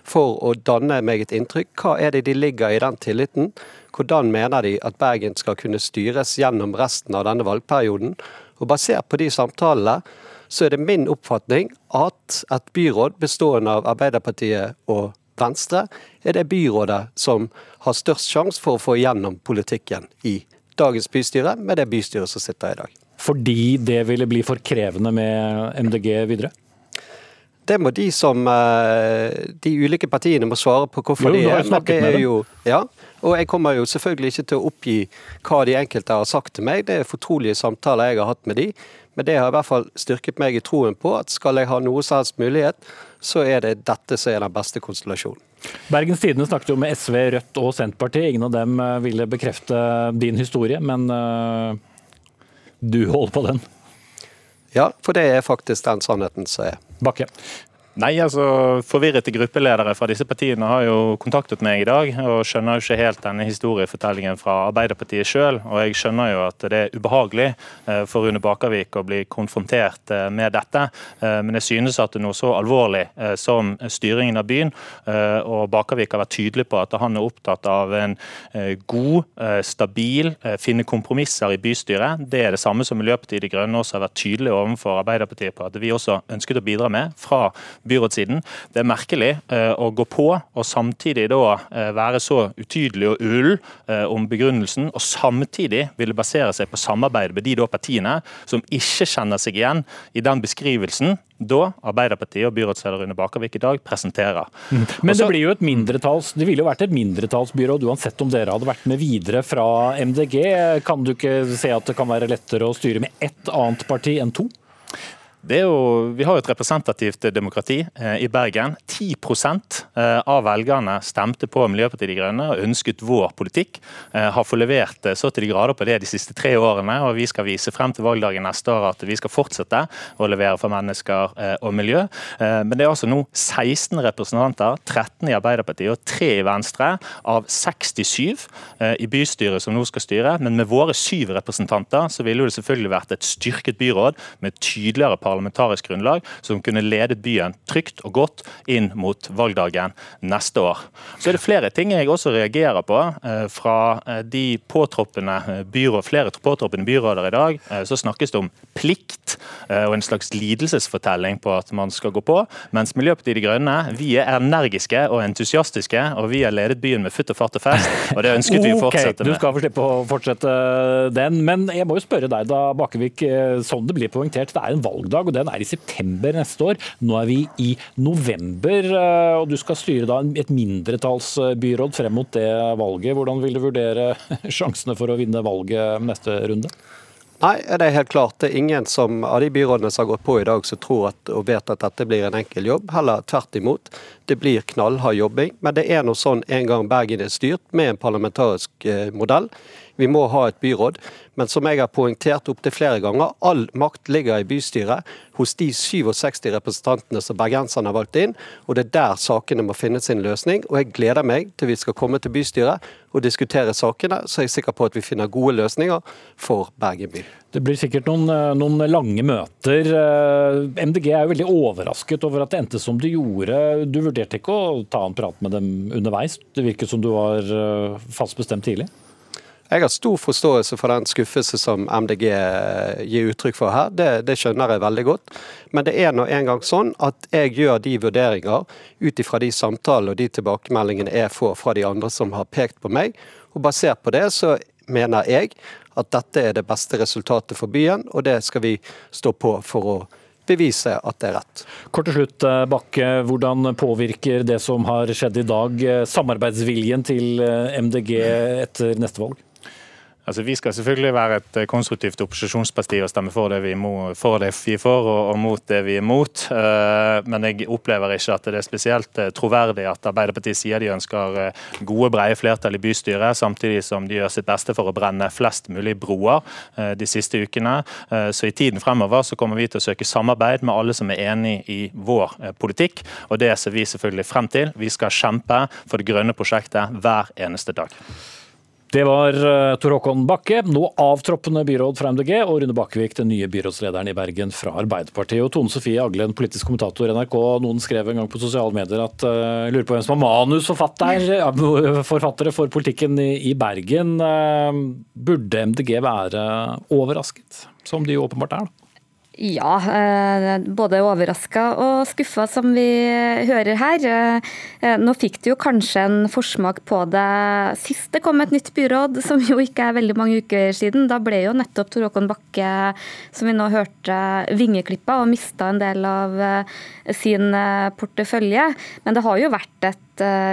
for å danne meg et inntrykk. Hva er det de ligger i den tilliten? Hvordan mener de at Bergen skal kunne styres gjennom resten av denne valgperioden? Og Basert på de samtalene så er det min oppfatning at et byråd bestående av Arbeiderpartiet og Venstre er det byrådet som har størst sjanse for å få igjennom politikken i dagens bystyre, med det bystyret som sitter i dag. Fordi det ville bli for krevende med MDG videre? Det må de som eh, De ulike partiene må svare på hvorfor jo, de er. Men det er jo, ja, og jeg kommer jo selvfølgelig ikke til å oppgi hva de enkelte har sagt til meg. Det er fortrolige samtaler jeg har hatt med de. Men det har i hvert fall styrket meg i troen på at skal jeg ha noe som helst mulighet, så er det dette som er den beste konstellasjonen. Bergens Tidende snakket jo med SV, Rødt og Senterpartiet. Ingen av dem eh, ville bekrefte din historie, men uh, du holder på den? Ja, for det er faktisk den sannheten som er. Bakke. Nei, altså Forvirrete gruppeledere fra disse partiene har jo kontaktet meg i dag, og skjønner jo ikke helt denne historiefortellingen fra Arbeiderpartiet sjøl. Og jeg skjønner jo at det er ubehagelig eh, for Rune Bakervik å bli konfrontert eh, med dette. Eh, men jeg synes at det er noe så alvorlig som styringen av byen, og Bakervik har vært tydelig på at han er opptatt av en god, stabil, finne kompromisser i bystyret. Det er det samme som Miljøpartiet De Grønne også har vært tydelig overfor Arbeiderpartiet på at vi også ønsket å bidra med fra byrådssiden. Det er merkelig eh, å gå på og samtidig da eh, være så utydelig og ull eh, om begrunnelsen, og samtidig ville basere seg på samarbeid med de da partiene som ikke kjenner seg igjen i den beskrivelsen da Arbeiderpartiet og byrådsleder Rune Bakervik i dag presenterer. Mm. Men Også, det blir jo et mindretalls, det ville jo vært et mindretallsbyråd uansett om dere hadde vært med videre fra MDG. Kan du ikke se at det kan være lettere å styre med ett annet parti enn to? Jo, vi har jo et representativt demokrati eh, i Bergen. 10 eh, av velgerne stemte på Miljøpartiet De Grønne og ønsket vår politikk. Eh, har fått levert så til de grader på det de siste tre årene, og vi skal vise frem til valgdagen neste år at vi skal fortsette å levere for mennesker og miljø. Men det er altså nå 16 representanter, 13 i Arbeiderpartiet og 3 i Venstre, av 67 i bystyret som nå skal styre. Men med våre syv representanter så ville det selvfølgelig vært et styrket byråd med tydeligere parlamentarisk parlamentarisk grunnlag som kunne ledet byen trygt og godt inn mot valgdagen neste år. Så er det flere ting jeg også reagerer på eh, fra eh, de påtroppende eh, byråd, flere påtroppende byråder i dag. Så snakkes det om plikt og en slags lidelsesfortelling på at man skal gå på. Mens Miljøpartiet De Grønne vi er energiske og entusiastiske, og vi har ledet byen med futt og fart og fest. Og det ønsket vi å fortsette med. Du skal få slippe å fortsette den. Men jeg må jo spørre deg da, Bakkevik. sånn det blir poengtert, det er en valgdag valgdag, og den er i september neste år. Nå er vi i november, eh, og du skal styre da et mindretallsbyråd frem mot det valget. Hvordan vil du vurdere sjansene for å vinne valget neste runde? Nei, det er helt klart. Det er ingen som, av de byrådene som har gått på i dag, som tror at, og vet at dette blir en enkel jobb. Heller tvert imot. Det blir knallhard jobbing. Men det er nå sånn en gang Bergen er styrt, med en parlamentarisk eh, modell. Vi må ha et byråd. Men som jeg har poengtert opptil flere ganger, all makt ligger i bystyret hos de 67 representantene som bergenserne har valgt inn. Og det er der sakene må finne sin løsning. Og jeg gleder meg til vi skal komme til bystyret og diskutere sakene, så er jeg sikker på at vi finner gode løsninger for Bergen by. Det blir sikkert noen, eh, noen, lange møter. Eh, MDG er jo veldig overrasket over at det endte som det gjorde. Du vurderte ikke å ta en prat med dem underveis? Det virket som du var eh, fast bestemt tidlig? Jeg har stor forståelse for den skuffelse som MDG gir uttrykk for her. Det, det skjønner jeg veldig godt. Men det er nå engang sånn at jeg gjør de vurderinger ut ifra de samtalene og de tilbakemeldingene jeg får fra de andre som har pekt på meg. Og basert på det så mener jeg at dette er det beste resultatet for byen, og det skal vi stå på for å bevise at det er rett. Kort til slutt, eh, Bakke. Hvordan påvirker det som har skjedd i dag eh, samarbeidsviljen til eh, MDG etter neste valg? Altså, vi skal selvfølgelig være et eh, konstruktivt opposisjonsparti og stemme for det vi, er for, og, og, mot det vi er mot. Uh, men jeg opplever ikke at det er spesielt uh, troverdig at Arbeiderpartiet sier de ønsker gode, breie flertall i bystyret, samtidig som de gjør sitt beste for å brenne flest mulig broer de siste ukene. Så i tiden fremover så kommer vi til å søke samarbeid med alle som er enig i vår politikk, og det ser vi selvfølgelig frem til. Vi skal kjempe for det grønne prosjektet hver eneste dag. Det var uh, Tor Håkon Bakke, nå avtroppende byråd fra MDG, og Rune Bakkevik, den nye byrådslederen i Bergen fra Arbeiderpartiet. Og Tone Sofie Aglen, politisk kommentator i NRK. Noen skrev en gang på sosiale medier at uh, lurer på hvem som er manusforfattere for politikken i, Bergen. Uh, burde MDG være overrasket, som de jo åpenbart er? da? Ja, eh, både overraska og skuffa, som vi hører her. Eh, nå fikk du jo kanskje en forsmak på det sist det kom et nytt byråd, som jo ikke er veldig mange uker siden. Da ble jo nettopp Tor Håkon Bakke, som vi nå hørte, vingeklippa og mista en del av eh, sin portefølje. Men det har jo vært et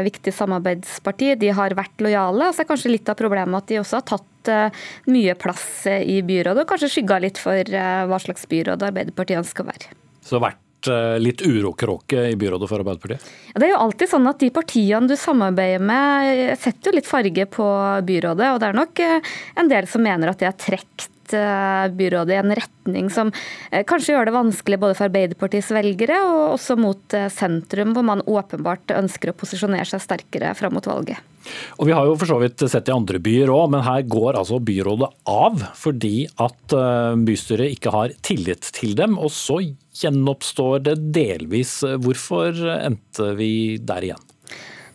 viktig samarbeidsparti. De har vært lojale. og så er kanskje litt av problemet at de også har tatt Eh, mye plass eh, i byrådet, og kanskje skygga litt for eh, hva slags byråd Arbeiderpartiet ønsker å være. Så vært litt urokråke i byrådet for Arbeiderpartiet? Ja, det er jo alltid sånn at De partiene du samarbeider med, setter jo litt farge på byrådet. og Det er nok en del som mener at det har trukket byrådet i en retning som kanskje gjør det vanskelig både for Arbeiderpartiets velgere og også mot sentrum, hvor man åpenbart ønsker å posisjonere seg sterkere fram mot valget. Og Vi har jo for så vidt sett i andre byer òg, men her går altså byrådet av fordi at eh, bystyret ikke har tillit til dem. Og så gjenoppstår det delvis. Hvorfor endte vi der igjen?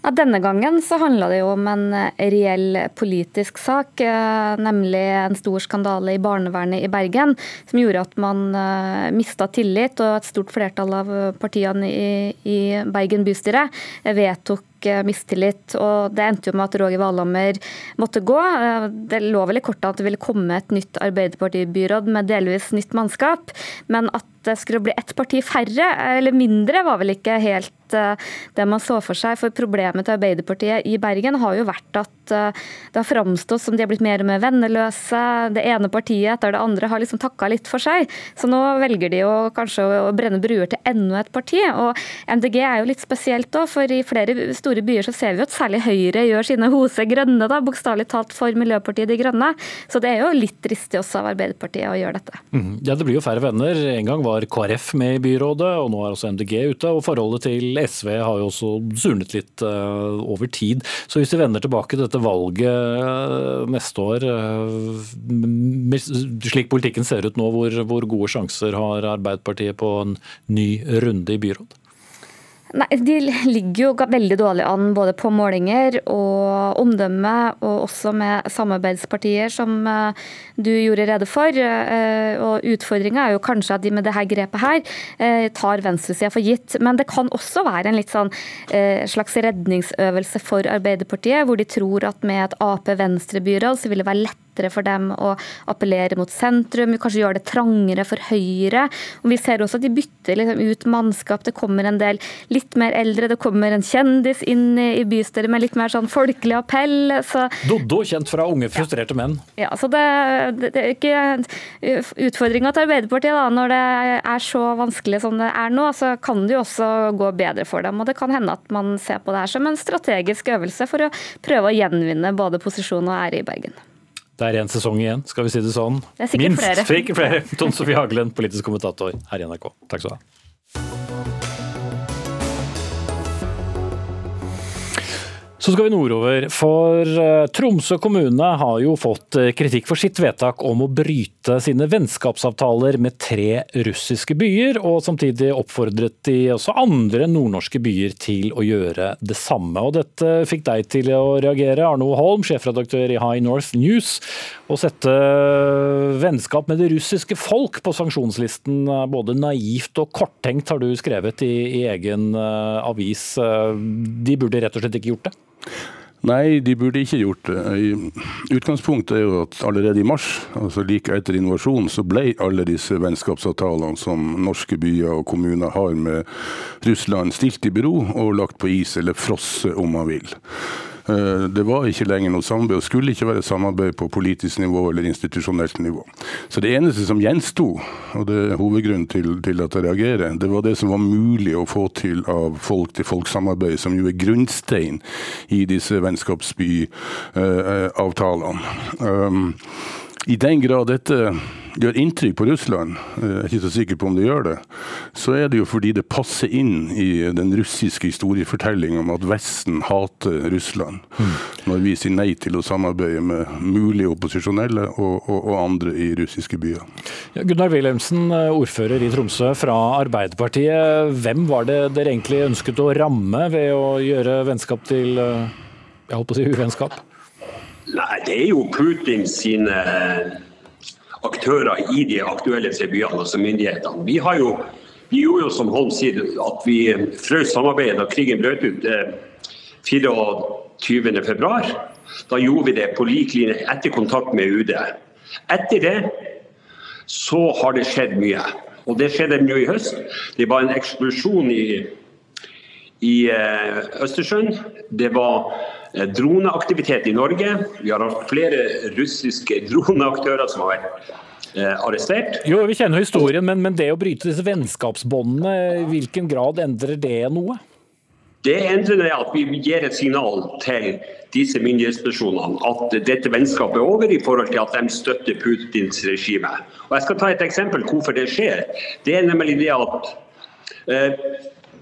Ja, denne gangen så handla det jo om en reell politisk sak, eh, nemlig en stor skandale i barnevernet i Bergen, som gjorde at man eh, mista tillit, og et stort flertall av partiene i Bergen bystyre vedtok mistillit. og Det endte jo med at Roger Valhammer måtte gå. Eh, det lå vel i kortet at det ville komme et nytt Arbeiderpartibyråd med delvis nytt mannskap. Men at det skulle bli ett parti færre eller mindre, var vel ikke helt eh, det man så for seg. For problemet til Arbeiderpartiet i Bergen har jo vært at eh, det har framstått som de har blitt mer og mer venneløse. Det ene partiet etter det andre har liksom takka litt for seg. Så nå velger de jo kanskje å brenne bruer til enda et parti. Og MDG er jo litt spesielt òg, for i flere store byer så ser vi at særlig Høyre gjør sine hoser grønne, da, bokstavelig talt for Miljøpartiet De Grønne. Så det er jo litt dristig også av Arbeiderpartiet å gjøre dette. Mm. Ja, det blir jo færre venner. En gang var var KrF med i byrådet, og nå er også MDG ute. og Forholdet til SV har jo også surnet litt uh, over tid. Så hvis vi vender tilbake til dette valget uh, neste år, uh, slik politikken ser ut nå, hvor, hvor gode sjanser har Arbeiderpartiet på en ny runde i byråd? Nei, De ligger jo veldig dårlig an både på målinger og omdømme, og også med samarbeidspartier, som eh, du gjorde rede for. Eh, og Utfordringa er jo kanskje at de med dette grepet her eh, tar venstresida for gitt. Men det kan også være en litt sånn slags redningsøvelse for Arbeiderpartiet, hvor de tror at med et Ap-Venstre-byråd så vil det være lett lettere for dem å appellere mot sentrum, kanskje gjøre det trangere for Høyre. Og vi ser også at de bytter liksom ut mannskap. Det kommer en del litt mer eldre, det kommer en kjendis inn i bystyret med litt mer sånn folkelig appell. Så Doddo, kjent fra unge, frustrerte menn. ja, så det, det, det er ikke Utfordringa til Arbeiderpartiet da, når det er så vanskelig som det er nå, så kan det jo også gå bedre for dem. og Det kan hende at man ser på det her som en strategisk øvelse for å prøve å gjenvinne både posisjon og ære i Bergen. Det er én sesong igjen, skal vi si det sånn. Det er sikkert Minst. flere. Sikkert flere. Tone Sofie Hagelund, politisk kommentator her i NRK. Takk skal du ha. Så skal vi nordover, for eh, Tromsø kommune har jo fått eh, kritikk for sitt vedtak om å bryte sine vennskapsavtaler med tre russiske byer, og samtidig oppfordret de også andre nordnorske byer til å gjøre det samme. Og dette fikk deg til å reagere, Arno Holm, sjefredaktør i High North News, og sette vennskap med det russiske folk på sanksjonslisten. eh, Både naivt og korttenkt har du skrevet i, i egen avis. De burde rett og slett ikke gjort det? Nei, de burde ikke gjort det. I Utgangspunktet er jo at allerede i mars, altså like etter invasjonen, så ble alle disse vennskapsavtalene som norske byer og kommuner har med Russland, stilt i bero og lagt på is, eller frosset om man vil. Eh, Det var ikke lenger noe samarbeid, og skulle ikke være samarbeid på politisk nivå eller institusjonelt nivå. Så det eneste som gjensto, og det er hovedgrunnen til, til at jeg reagerer, det var det som var mulig å få til av folk-til-folk-samarbeid, som jo er grunnstein i disse vennskapsbyavtalene. Um, I den grad dette gjør inntrykk på Russland, eh, jeg er ikke så sikker på om det gjør det, så er det jo fordi det passer inn i den russiske historiefortellingen om at Vesten hater Russland. Når vi sier nei til å samarbeide med mulige opposisjonelle og, og, og andre i russiske byer. Ja, Gunnar Wilhelmsen, eh, ordfører i Tromsø fra Arbeiderpartiet. Hvem var det dere egentlig ønsket å ramme ved å gjøre vennskap til eh, jeg holdt på å si uvennskap? Nei, det er jo Putin sine aktører i de aktuelle byene, altså myndighetene. Vi har jo vi gjorde jo som Holm sier, at vi frøs samarbeidet da krigen brøt ut eh, 24.2. Da gjorde vi det på lik linje etter kontakt med UD. Etter det så har det skjedd mye. Og det skjedde nå i høst. Det var en eksplosjon i, i eh, Østersjøen. Det var droneaktivitet i Norge. Vi har hatt flere russiske droneaktører som har vært eh, arrestert. Jo, Vi kjenner historien, men, men det å bryte disse vennskapsbåndene, i hvilken grad endrer det noe? Det endrer det at vi gir et signal til disse myndighetspersonene at dette vennskapet er over i forhold til at de støtter Putins regime. Og Jeg skal ta et eksempel hvorfor det skjer. Det er nemlig det at eh,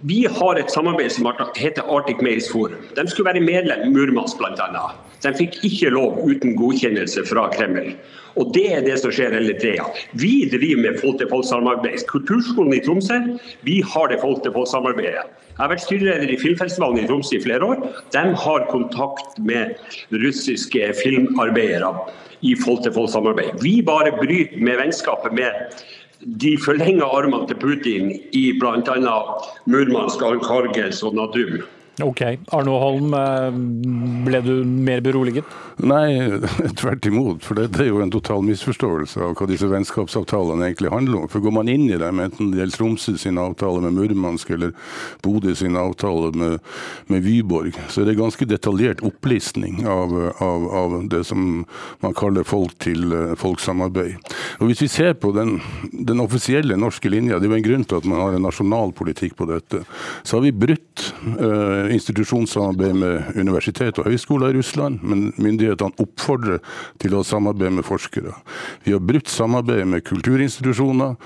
vi har et samarbeid som heter Arctic Mails Forum. De skulle være medlem i Murmansk bl.a. De fikk ikke lov uten godkjennelse fra Kreml. Og Det er det som skjer hele tida. Vi driver med folk-til-folk-samarbeid. Kulturskolen i Tromsø vi har det folk-til-folk-samarbeidet. Jeg har vært styreleder i Filmfestivalen i Tromsø i flere år. De har kontakt med russiske filmarbeidere i folk-til-folk-samarbeid. Vi bare bryter med vennskapet med de forlenga armene til Putin i bl.a. Murmansk, Arkhangelsk og Nadum. Ok, Arno Holm, eh, ble du mer beroliget? Nei, tvert imot. For det er jo en total misforståelse av hva disse vennskapsavtalene egentlig handler om. For går man inn i dem, enten det gjelder Tromsø sin avtale med Murmansk eller Bodø sin avtale med, med Vyborg, så er det ganske detaljert opplistning av, av, av det som man kaller folk til folksamarbeid. folk-samarbeid. Og Hvis vi ser på den, den offisielle norske linja, det er jo en grunn til at man har en nasjonal politikk på dette, så har vi brutt eh, institusjonssamarbeid med universitet og høyskoler i Russland, men myndighetene oppfordrer til å samarbeide med forskere. Vi har brutt samarbeidet med kulturinstitusjoner,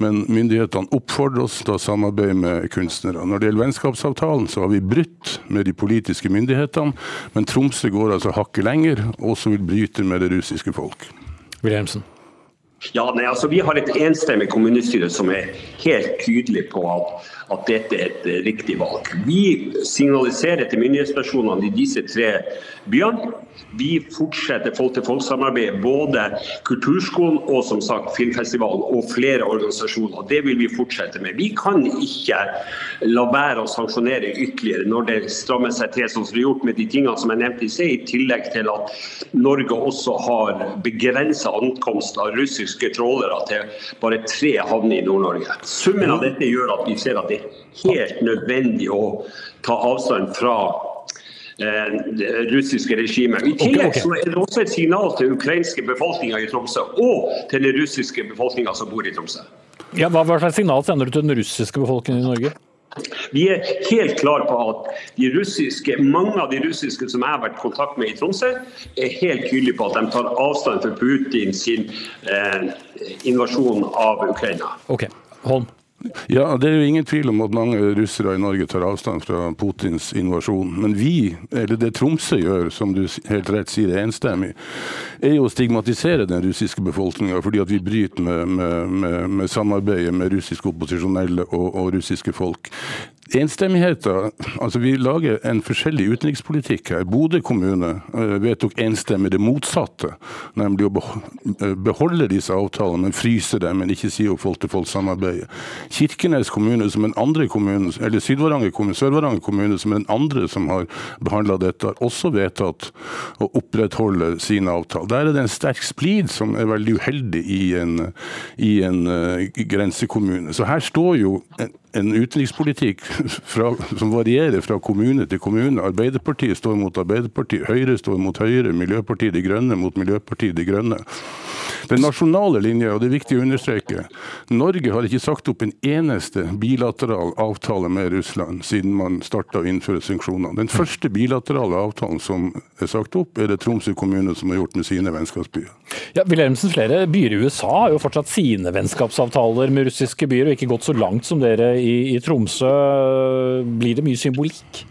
men myndighetene oppfordrer oss til å samarbeide med kunstnere. Når det gjelder vennskapsavtalen, så har vi brutt med de politiske myndighetene, men Tromsø går altså hakket lenger, og også vil bryte med det russiske folk. Wilhelmsen. Ja, nei, altså Vi har et enstemmig kommunestyre som er helt tydelig på at, at dette er et riktig valg. Vi signaliserer til myndighetspersonene i disse tre byene. Vi fortsetter folk-til-folk-samarbeid, både Kulturskolen og som sagt Filmfestivalen og flere organisasjoner. Det vil vi fortsette med. Vi kan ikke la være å sanksjonere ytterligere når det strammer seg til, som det er gjort med de tingene som jeg nevnte i sted, i tillegg til at Norge også har begrensa ankomst av russiske trålere til bare tre havner i Nord-Norge. Summen av dette gjør at vi ser at det er helt nødvendig å ta avstand fra Eh, det russiske regimet. I tillegg så er det også et signal til ukrainske befolkninga i Tromsø og til den russiske befolkninga som bor i Tromsø. Ja, hva slags signal sender du til den russiske befolkningen i Norge? Vi er helt klare på at de russiske, mange av de russiske som jeg har vært i kontakt med i Tromsø, er helt tydelige på at de tar avstand fra Putins eh, invasjon av Ukraina. Ok, Holm. Ja, Det er jo ingen tvil om at mange russere i Norge tar avstand fra Putins invasjon. Men vi, eller det Tromsø gjør, som du helt rett sier er enstemmig, er jo å stigmatisere den russiske befolkninga fordi at vi bryter med, med, med, med samarbeidet med russiske opposisjonelle og, og russiske folk. Enstemmigheten Altså, vi lager en forskjellig utenrikspolitikk her. Bodø kommune uh, vedtok enstemmig det motsatte, nemlig å eh, beholde disse avtalene, men fryse dem, men ikke si opp folk-til-folk-samarbeidet. Kirkenes kommune, som den andre kommunen, eller Syd-Varanger kommune, Sør-Varanger kommune, som er den andre som har behandla dette, har også vedtatt å opprettholde sine avtaler. Der er det en sterk splid som er veldig uheldig i en, i en uh, grensekommune. Så her står jo en, en utenrikspolitikk fra, som varierer fra kommune til kommune. Arbeiderpartiet står mot Arbeiderpartiet, Høyre står mot Høyre, Miljøpartiet De Grønne mot Miljøpartiet De Grønne. Den nasjonale linja, og det er viktig å understreke, Norge har ikke sagt opp en eneste bilateral avtale med Russland siden man starta å innføre sanksjoner. Den første bilaterale avtalen som er sagt opp, er det Tromsø kommune som har gjort med sine vennskapsbyer. Ja, Wilhelmsen, flere byer i USA har jo fortsatt sine vennskapsavtaler med russiske byer, og ikke gått så langt som dere i, i Tromsø. Blir det mye symbolikk?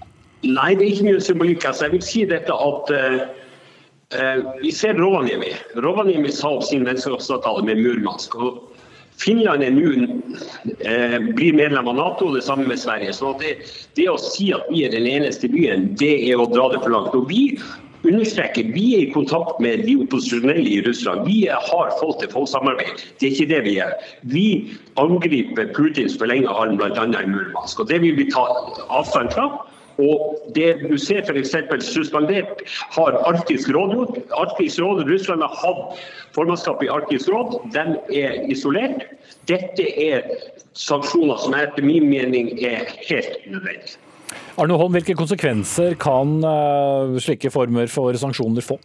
Nei, det er ikke mye symbolikk. Altså, jeg vil si dette at uh, vi ser Rovaniemi. Rovaniemi sa opp sin vennskapsavtale med Murmansk. og Finland er nå eh, blir medlem av Nato, det samme med Sverige. Så det, det, å si at vi er den eneste byen, det er å dra det for langt. Og vi understreker vi er i kontakt med de opposisjonelle i Russland. Vi har folk-til-folk-samarbeid. Det er ikke det vi gjør. Vi angriper Putins forlengede arm bl.a. i Murmansk. og Det vil vi ta avstand fra. Og det du ser f.eks. suspendert har Arktisk råd. Arktisk råd, Russland har hatt formannskap i Arktisk råd. De er isolert. Dette er sanksjoner som etter min mening er helt nødvendige. Arne Holm, hvilke konsekvenser kan uh, slike former for sanksjoner få?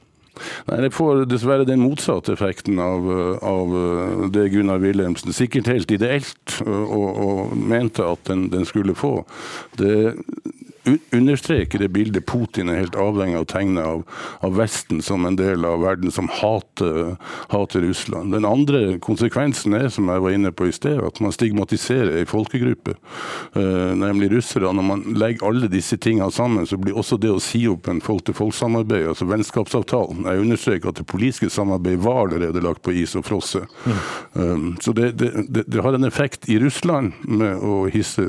Nei, Det får dessverre den motsatte effekten av, av det Gunnar Wilhelmsen sikkert helt ideelt og, og mente at den, den skulle få. Det understreker det bildet Putin er helt avhengig av å tegne av, av, Vesten som en del av verden som hater, hater, Russland. Den andre konsekvensen er, som jeg var inne på i sted, at man stigmatiserer en folkegruppe, uh, nemlig russere. Når man legger alle disse tingene sammen, så blir også det å si opp en folk-til-folk-samarbeid, altså vennskapsavtalen Jeg understreker at det politiske samarbeidet var allerede lagt på is og frosset. Mm. Um, så det, det, det, det, har en effekt i Russland med å hisse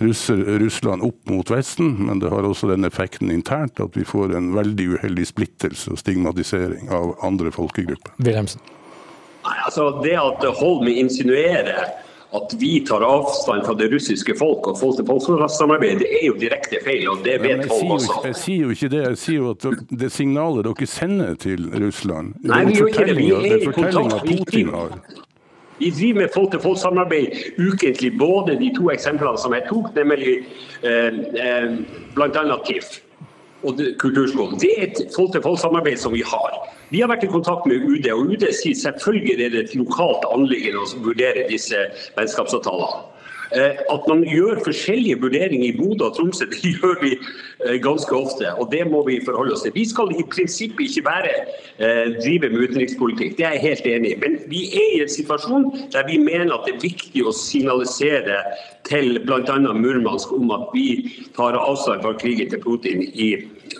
russer, Russland opp mot Vesten men det har også den effekten internt at vi får en veldig uheldig splittelse og stigmatisering av andre folkegrupper. Wilhelmsen. Nei, altså Det at Holm insinuerer at vi tar avstand fra det russiske folk og folk-til-folk-samarbeid, det er jo direkte feil, og det vet ja, Holm også. Jeg sier jo ikke det, jeg sier jo at det signalet dere sender til Russland, Nei, vi gjør ikke det. Vi er i kontakt. Putin har. Vi driver med folk-til-folk-samarbeid ukentlig. Både de to eksemplene som jeg tok, nemlig eh, eh, bl.a. TIF og Kulturskolen. Det er et folk-til-folk-samarbeid som vi har. Vi har vært i kontakt med UD, og UD sier selvfølgelig er det et lokalt anliggende å vurdere disse vennskapsavtalene. Eh, at man gjør forskjellige vurderinger i Bodø og Tromsø, det gjør vi eh, ganske ofte. og Det må vi forholde oss til. Vi skal i prinsippet ikke bare eh, drive med utenrikspolitikk, det er jeg helt enig i. Men vi er i en situasjon der vi mener at det er viktig å signalisere til bl.a. Murmansk om at vi tar avstand fra krigen til Putin i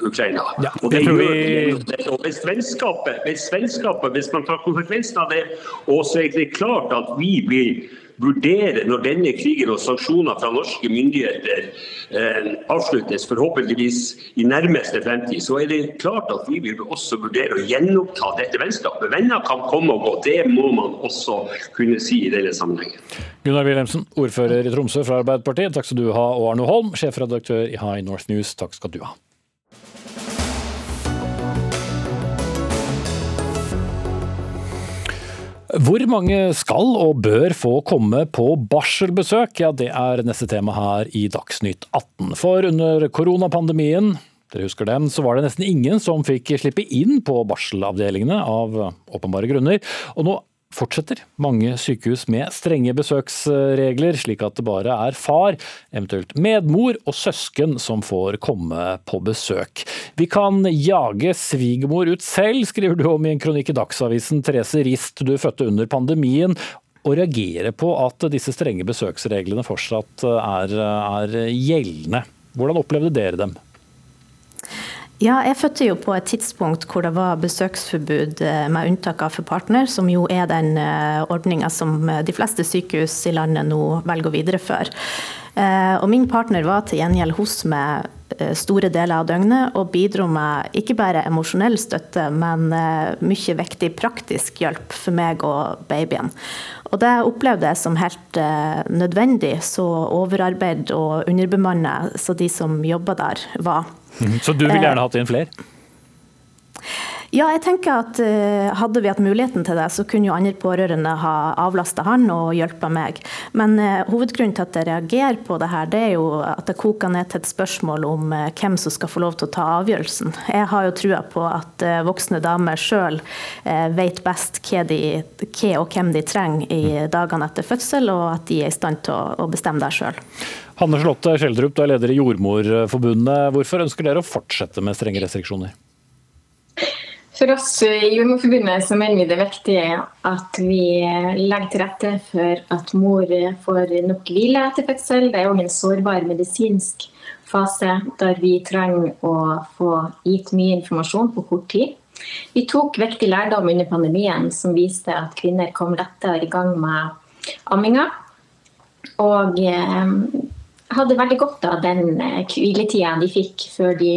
Ukraina. Ja, og det det gjør vi-. Og hvis vennskapet, hvis vennskapet, hvis man tar konsekvensen av det, og så er det klart at vi vil vurdere når denne krigen og sanksjoner fra norske myndigheter eh, avsluttes, forhåpentligvis i nærmeste fremtid, så er det klart at vi vil også vurdere å gjenoppta dette vennskapet. Venner kan komme og gå, det må man også kunne si i denne sammenhengen. Gunnar Wilhelmsen, ordfører i Tromsø fra Arbeiderpartiet, takk skal du ha. Og Arne Holm, sjefredaktør i High North News, takk skal du ha. Hvor mange skal og bør få komme på barselbesøk? Ja, det er neste tema her i Dagsnytt 18. For under koronapandemien dere husker dem, så var det nesten ingen som fikk slippe inn på barselavdelingene av åpenbare grunner. Og nå fortsetter mange sykehus med strenge besøksregler, slik at det bare er far, eventuelt medmor og søsken som får komme på besøk. Vi kan jage svigermor ut selv, skriver du om i en kronikk i Dagsavisen. Therese Rist, du fødte under pandemien. Og reagere på at disse strenge besøksreglene fortsatt er, er gjeldende. Hvordan opplevde dere dem? Ja, jeg fødte jo på et tidspunkt hvor det var besøksforbud eh, med unntak av for partner, som jo er den ordninga som eh, de fleste sykehus i landet nå velger å videreføre. Eh, Og min partner var til gjengjeld hos meg eh, store deler av døgnet og bidro med ikke bare emosjonell støtte, men eh, mye viktig praktisk hjelp for meg og babyen. Og det opplevde jeg som helt eh, nødvendig, så overarbeid og underbemannet så de som jobba der, var. Så du ville gjerne hatt inn flere? Ja, jeg tenker at eh, Hadde vi hatt muligheten til det, så kunne jo andre pårørende ha avlasta han og hjulpet meg. Men eh, hovedgrunnen til at jeg reagerer på det her, det er jo at det koker ned til et spørsmål om eh, hvem som skal få lov til å ta avgjørelsen. Jeg har jo trua på at voksne damer sjøl vet best hva, de, hva og hvem de trenger i dagene etter fødsel, og at de er i stand til å, å bestemme det sjøl. Hanne Charlotte Skjeldrup, du er leder i Jordmorforbundet. Hvorfor ønsker dere å fortsette med strenge restriksjoner? For oss i Jordmorforbundet så mener vi det er viktig at vi legger til rette for at mor får nok hvile etter fødsel. Det er òg en sårbar medisinsk fase der vi trenger å få gitt mye informasjon på kort tid. Vi tok viktig lærdom under pandemien som viste at kvinner kom lettere i gang med amminga. Og eh, hadde veldig godt av den eh, hviletida de fikk før de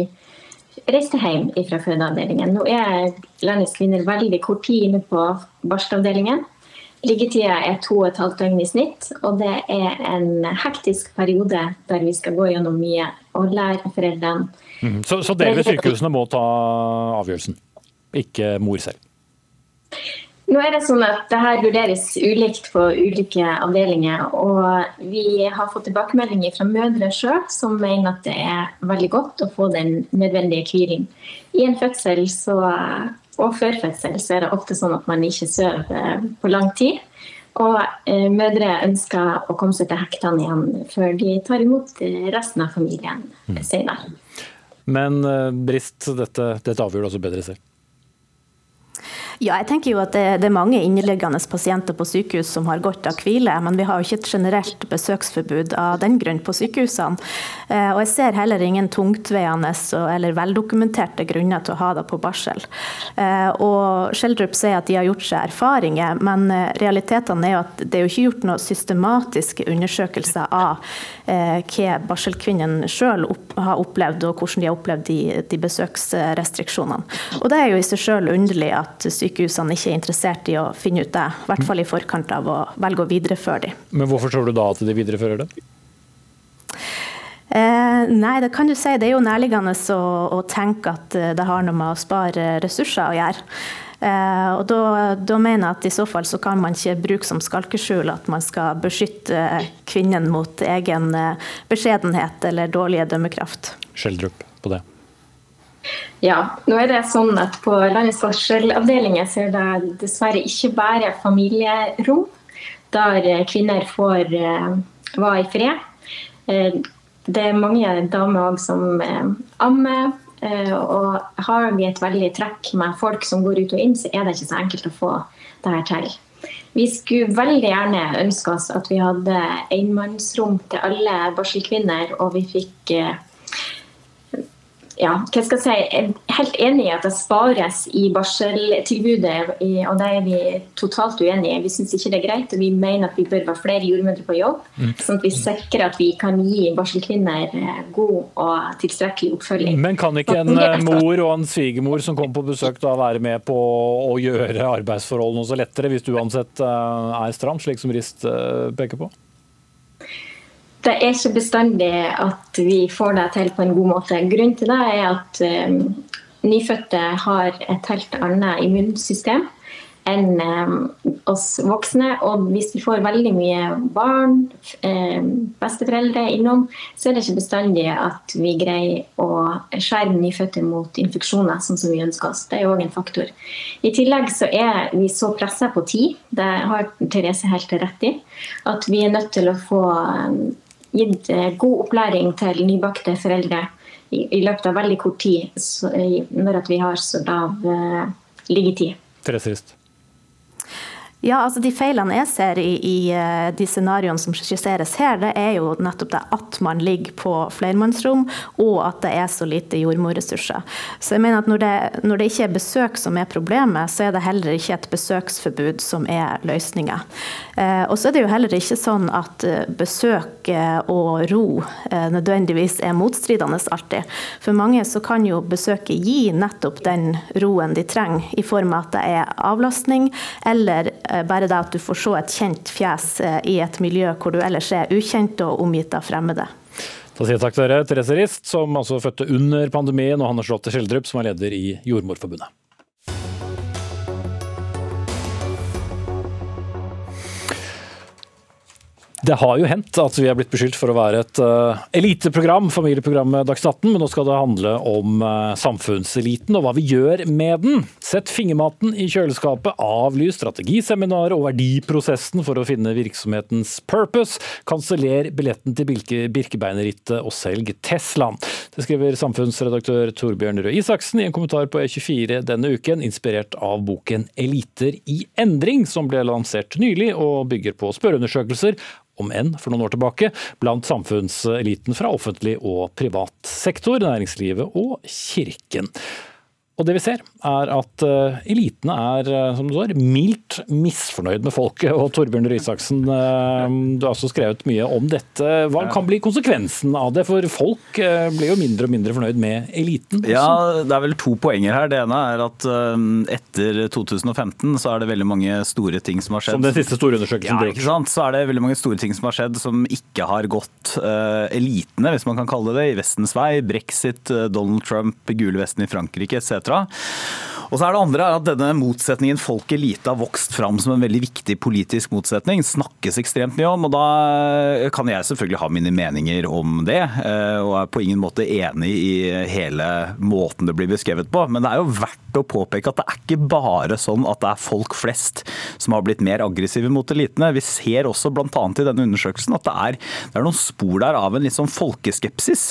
reiste hjem fra fødeavdelingen. Nå er landets kvinner veldig kort tid inne på barselavdelingen. Liggetida er to og et halvt døgn i snitt, og det er en hektisk periode der vi skal gå gjennom mye og lære foreldrene. Mm. Så, så dere ved sykehusene må ta avgjørelsen, ikke mor selv? Nå er det sånn at det her vurderes ulikt på ulike avdelinger. og Vi har fått tilbakemeldinger fra mødre sjøl som mener at det er veldig godt å få den nødvendige hviling. I en fødsel så, og før fødsel så er det ofte sånn at man ikke sover på lang tid. Og eh, mødre ønsker å komme seg til hektene igjen før de tar imot resten av familien senere. Men eh, Brist, dette, dette avgjør du også bedre selv? Ja, jeg tenker jo at det, det, er mange inneliggende pasienter på sykehus som har godt av hvile, men vi har jo ikke et generelt besøksforbud av den grunn på sykehusene. Eh, og jeg ser heller ingen tungtveiende eller veldokumenterte grunner til å ha det på barsel. Eh, og Schjelderup sier at de har gjort seg erfaringer, men eh, realitetene er jo at det er jo ikke gjort noen systematiske undersøkelser av hva barselkvinnen sjøl har opplevd, og hvordan de har opplevd de, de besøksrestriksjonene. Og det er jo i seg sjøl underlig at sykehusene ikke er interessert i å finne ut det, i hvert fall i forkant av å velge å videreføre dem. Men hvorfor tror du da at de viderefører det? Eh, nei, det kan du si. Det er jo nærliggende å, å, tenke at det har noe med å spare ressurser å gjøre. Eh, og da, da, mener jeg at i så fall så kan man ikke bruke som skalkeskjul at man skal beskytte kvinnen mot egen beskjedenhet eller dårlige dømmekraft. Skjeldrup på det. Ja, nå er det sånn at På landets varselavdelinger er det dessverre ikke bare familierom der kvinner får være i fred. Det er mange damer som ammer. Og har vi et veldig trekk med folk som går ut og inn, så er det ikke så enkelt å få det her til. Vi skulle veldig gjerne ønske oss at vi hadde enmannsrom til alle barselkvinner, og vi fikk ja, hva skal jeg si, jeg er helt enig i at det spares i barseltilbudet, og det er vi totalt uenig i. Vi syns ikke det er greit, og vi mener at vi bør være flere jordmødre på jobb. Mm. Sånn at vi sikrer at vi kan gi barselkvinner eh, god og tilstrekkelig oppfølging. Men kan ikke en eh, mor og en svigermor som kommer på besøk da være med på å gjøre arbeidsforholdene også lettere, hvis du uansett eh, er stram, slik som Rist peker på? Det er ikke bestandig at vi får det til på en god måte. Grunnen til det er at um, nyfødte har et helt annet immunsystem enn um, oss voksne. Og hvis vi får veldig mye barn, um, besteforeldre innom, så er det ikke bestandig at vi greier å skjerme nyfødte mot infeksjoner sånn som vi ønsker oss. Det er òg en faktor. I tillegg så er vi så pressa på tid, det har Therese helt rett i, at vi er nødt til å få gitt eh, god opplæring til nybakte foreldre i, i løpet av veldig kort tid, så, når vi har så lav uh, liggetid. Therese Rist. Ja, altså De feilene jeg ser i, i eh, de scenarioene som skisseres her, det er jo nettopp det at man ligger på flermannsrom, og at det er så lite jordmorressurser. Så jeg mener at når det, når det ikke er besøk som er problemet, så er det heller ikke et besøksforbud som er løsninga. Eh, og så er det jo heller ikke sånn at eh, besøk og ro nødvendigvis er motstridende alltid. For mange så kan jo besøket gi nettopp den roen de trenger, i form av at det er avlastning, eller Eh, bare det at du får se et kjent fjes eh, i et miljø hvor du ellers er ukjent og omgitt av fremmede. Da sier jeg takk til dere, Therese Rist, som altså fødte under pandemien, og Hanne Slåtte Skjeldrup, som er leder i Jordmorforbundet. Det har jo hendt at vi er blitt beskyldt for å være et uh, eliteprogram, familieprogrammet Dagsnytt 18, men nå skal det handle om uh, samfunnseliten og hva vi gjør med den. Sett fingermaten i kjøleskapet, avlys strategiseminaret og verdiprosessen for å finne virksomhetens purpose, kanseller billetten til Birkebeinerrittet og selg Teslaen. Det skriver samfunnsredaktør Torbjørn Røe Isaksen i en kommentar på E24 denne uken, inspirert av boken Eliter i endring, som ble lansert nylig og bygger på spørreundersøkelser om enn for noen år tilbake, blant samfunnseliten fra offentlig og privat sektor, næringslivet og kirken. Og det vi ser, er at uh, elitene er uh, som du står, mildt misfornøyd med folket. Og Torbjørn Røe Isaksen, uh, du har også skrevet mye om dette. Hva kan bli konsekvensen av det? For folk blir jo mindre og mindre fornøyd med eliten. Også. Ja, Det er vel to poenger her. Det ene er at etter 2015 så er det veldig mange store ting som har skjedd. Som den siste store undersøkelsen. Ja, ikke sant. Så er det veldig mange store ting som har skjedd som ikke har gått elitene, hvis man kan kalle det det, i Vestens vei. Brexit, Donald Trump, gule vesten i Frankrike etc etc. Og så er det andre at denne motsetningen folk-elite har vokst fram som en veldig viktig politisk motsetning. Snakkes ekstremt mye om, og da kan jeg selvfølgelig ha mine meninger om det. Eh, og er på ingen måte enig i hele måten det blir beskrevet på. Men det er jo verdt å påpeke at det er ikke bare sånn at det er folk flest som har blitt mer aggressive mot elitene. Vi ser også bl.a. i denne undersøkelsen at det er, det er noen spor der av en litt sånn folkeskepsis,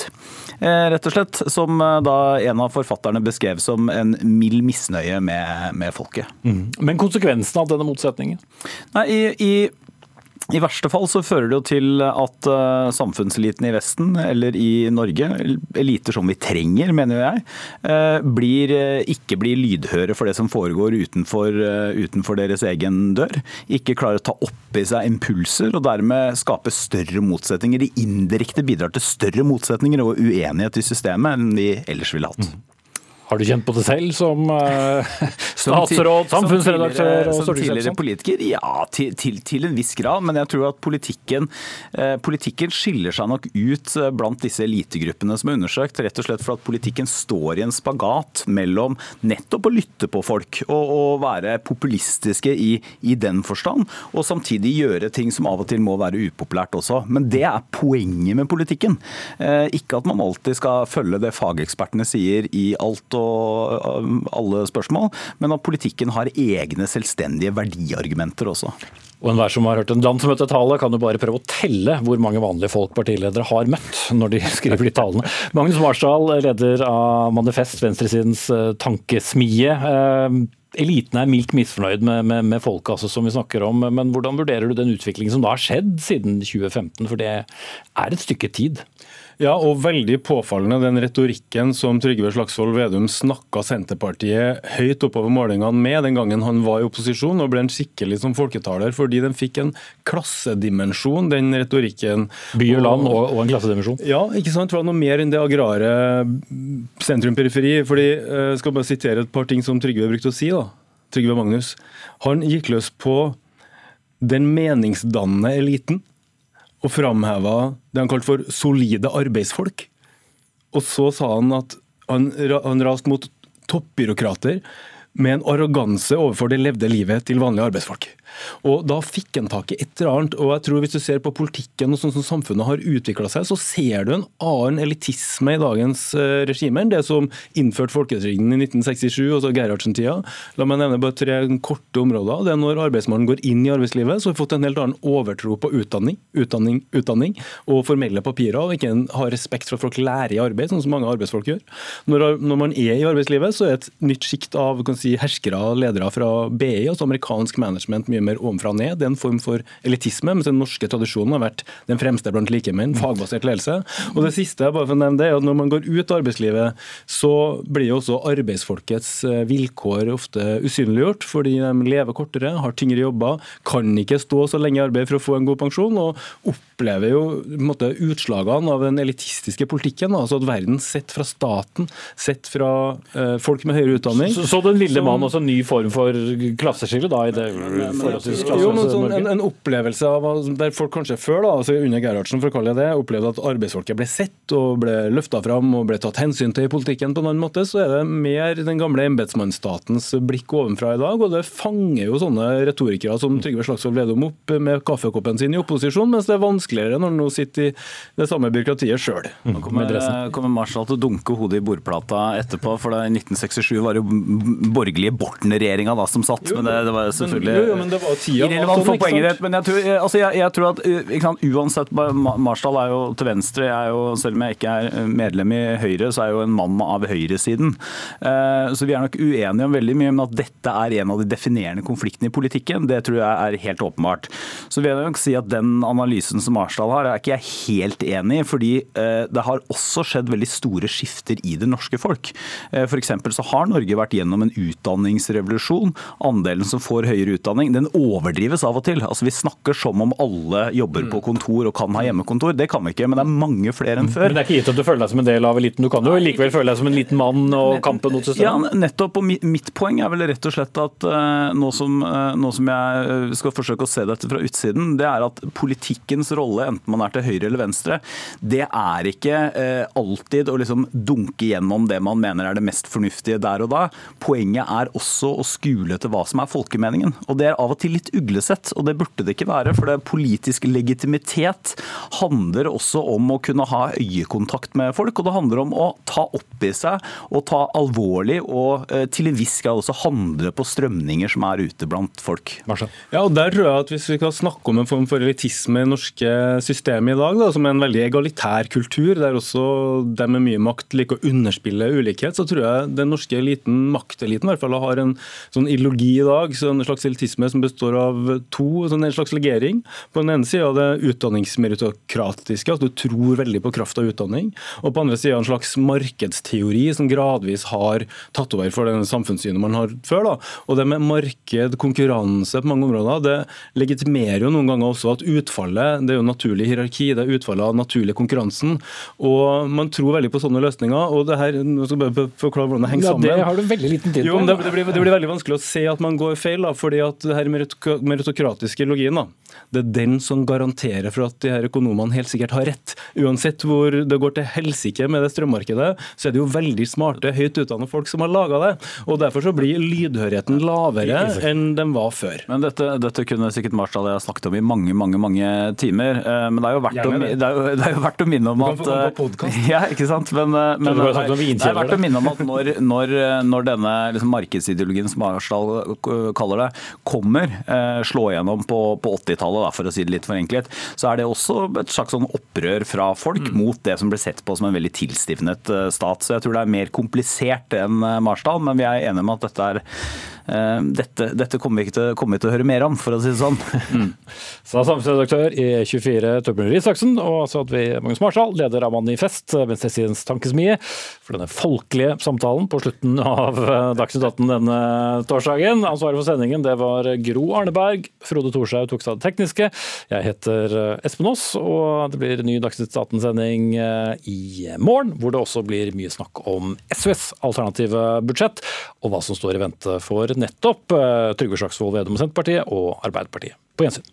eh, rett og slett. Som eh, da en av forfatterne beskrev som en mild misnøye med, med folket. Mm. Men konsekvensen av denne motsetningen? Nei, i, i i verste fall så fører det jo til at uh, samfunnseliten i Vesten, eller i Norge, eliter som vi trenger, mener jeg, uh, blir, uh, ikke blir lydhøre for det som foregår utenfor, utenfor, deres egen dør. Ikke klarer å ta opp i seg impulser, og dermed skape større motsetninger. De indirekte bidrar til større motsetninger og uenighet i systemet enn de ellers ville hatt. Mm. Har du kjent på det selv som uh, statsråd, samfunnsredaktør og Som tidligere politiker? Ja, til, til, til, en viss grad. Men jeg tror at politikken, uh, politikken skiller seg nok ut uh, blant disse elitegruppene som er undersøkt. Rett og slett for at politikken står i en spagat mellom nettopp å lytte på folk og, og være populistiske i, i, den forstand, og samtidig gjøre ting som av og til må være upopulært også. Men det er poenget med politikken. Ikke at man alltid skal følge det fagekspertene sier i alt. og og alle spørsmål, men at politikken har egne selvstendige verdiargumenter også. Og enhver som har hørt en landsmøtetale, kan jo bare prøve å telle hvor mange vanlige folk partiledere har møtt når de skriver de talene. Magnus Marsdal, leder av Manifest, venstresidens eh, tankesmie. Eh, eliten er mildt misfornøyd med, med, med folket altså, som vi snakker om, men hvordan vurderer du den utviklingen som da har skjedd siden 2015, for det er et stykke tid? Ja, og veldig påfallende den retorikken som Trygve Slagsvold Vedum snakka Senterpartiet høyt oppover målingene med den gangen han var i opposisjon og ble en skikkelig som folketaler, fordi den fikk en klassedimensjon, den retorikken. By og land og, og en klassedimensjon? Ja, ikke sant. Det var noe mer enn det agrare sentrum-periferi. fordi Jeg skal bare sitere et par ting som Trygve brukte å si. da. Trygve Magnus. Han gikk løs på den meningsdannende eliten og framheva det han kalte for solide arbeidsfolk. Og så sa han at han, han raste mot toppbyråkrater med en arroganse overfor det levde livet til vanlige arbeidsfolk. Og Da fikk en tak i et eller annet. og jeg tror Hvis du ser på politikken og sånn som samfunnet har utvikla seg, så ser du en annen elitisme i dagens eh, regime enn det som innførte folketrygden i 1967, altså Gerhardsen-tida. La meg nevne bare tre korte områder. Det er Når arbeidsmannen går inn i arbeidslivet, så har vi fått en helt annen overtro på utdanning, utdanning, utdanning og formelle papirer, og ikke har respekt for at folk lærer i arbeid, sånn som mange arbeidsfolk gjør. Når, når man er i arbeidslivet, så er et nytt sjikt av si, herskere og ledere fra BI, altså amerikansk management, mye mer mer ovenfra og ned. Det er en form for elitisme, mens den norske tradisjonen har vært den fremste blant likemenn, fagbasert ledelse. Og det siste, bare for å nevne det, er at når man går ut av arbeidslivet, så blir jo også arbeidsfolkets eh, vilkår ofte usynliggjort, fordi de lever kortere, har tyngre jobber, kan ikke stå så lenge i arbeid for å få en god pensjon, og opplever jo måte, utslagene av den elitistiske politikken. altså at verden sett fra staten, sett fra eh, folk med høyere utdanning. Så, så den lille mann også en ny form for klasseskille da, i det jo, men sånn, en, en, opplevelse av der folk kanskje før, da, altså under Gerhardsen, for å kalle det det, opplevde at arbeidsfolket ble sett og ble løfta fram og ble tatt hensyn til i politikken på en annen måte, så er det mer den gamle embetsmannsstatens blikk ovenfra i dag. Og det fanger jo sånne retorikere som Trygve Slagsvold Vedum opp med kaffekoppen sin i opposisjon, mens det er vanskeligere når han nå sitter i det samme byråkratiet sjøl. Nå kommer, kommer Marshall til å dunke hodet i bordplata etterpå, for det, i 1967 var det jo borgerlige Borten-regjeringa som satt, jo, men det, det var selvfølgelig jo, jo, men det var tida Irrelevant for poenget ditt, men jeg tror, altså jeg, jeg tror at sant, uansett Marsdal er jo til venstre, jeg er jo, selv om jeg ikke er medlem i Høyre, så er jeg jo en mann av høyresiden. Uh, så vi er nok uenige om veldig mye, men at dette er en av de definerende konfliktene i politikken, det tror jeg er helt åpenbart. Så vil jeg nok si at den analysen som Marsdal har, er ikke jeg helt enig i, fordi uh, det har også skjedd veldig store skifter i det norske folk. Uh, F.eks. så har Norge vært gjennom en utdanningsrevolusjon. Andelen som får høyere utdanning, den overdrives av og til. Altså Vi snakker som om alle jobber på kontor og kan ha hjemmekontor. Det kan vi ikke, men det er mange flere enn før. Men det er ikke gitt at du føler deg som en del av eliten. Du kan jo likevel føle deg som en liten mann og kampen mot systemet. Ja, nettopp. Og mitt poeng er vel rett og slett at uh, nå, som, nå, som, jeg eh, skal forsøke å se dette fra utsiden, det er at politikkens rolle, enten man er til høyre eller venstre, det er ikke uh, alltid å liksom dunke gjennom det man mener er det mest fornuftige der og da. Poenget er også å skule til hva som er folkemeningen. Og det er av og til litt uglesett, og det burde det ikke være. For det politisk legitimitet handler også om å kunne ha øyekontakt med folk. Og det handler om å ta opp i seg og ta alvorlig og eh, til en viss grad også handle på strømninger som er ute blant folk. Ja, og der tror jeg at Hvis vi kan snakke om en form for elitisme i norske systemet i dag, da, som er en veldig egalitær kultur, der også de med mye makt liker å underspille ulikhet, så tror jeg den norske eliten, makteliten i hvert fall, har en sånn ideologi i dag, så en slags elitisme som består av to, sånn en slags legering. På den ene sida det utdanningsmeritokratiske, at du tror veldig på kraft av utdanning. Og på andre sida en slags markedsteori som gradvis har tatt over for den samfunnssynet man har før. Da. Og det med marked, konkurranse på mange områder, det legitimerer jo noen ganger også at utfallet, det er jo naturlig hierarki, det er utfallet av naturlig konkurransen. Og man tror veldig på sånne løsninger. og det her, nå skal jeg bare forklare hvordan det henger ja, sammen. Det har du veldig liten tid på. Jo, det, det, blir, det, blir, veldig vanskelig å se at man går feil. Da, fordi at det her meritokratiske logien, da, det er den som garanterer for at de her økonomene helt sikkert har rett. Uansett hvor det går til helsike med det strømmarkedet, så er det jo veldig smarte, høyt utdannede folk som har laga det. Og Derfor så blir lydhørigheten lavere enn den var før. Men Dette, dette kunne sikkert Marsdal jeg snakket om i mange mange, mange timer. Eh, men det er jo verdt, å, det er jo, det er jo verdt å minne om at Ja, ikke sant? Men, eh, men det, er, det er verdt å minne om at når, når, når denne liksom, markedsideologien som Arsdal kaller det, kommer, eh, slå igjennom på, på 80-tallet, for å si det litt forenklet, så er det også et slags sånn opprør fra folk mm. mot det som ble sett på som en veldig tilstivnet stat. Så jeg tror det er mer komplisert enn Marsdal, men vi er enige om at dette er dette, dette kommer vi til, kommer vi til å høre mer om, for å si det sånn. Mm. Sa samfunnsredaktør i 24 Torbjørn Risaksen, og så hadde vi Magnus Marsdal, leder av Manifest, Venstresidens tankesmie, for denne folkelige samtalen på slutten av Dagsnytt 18 denne torsdagen. Ansvaret for sendingen det var Gro Arneberg, Frode Thorshaug tok seg av det tekniske. Jeg heter Espen Aas, og det blir ny Dagsnytt 18-sending i morgen, hvor det også blir mye snakk om SVs alternative budsjett, og hva som står i vente for nettopp Trygve Slagsvold Vedum og Senterpartiet og Arbeiderpartiet. På gjensyn.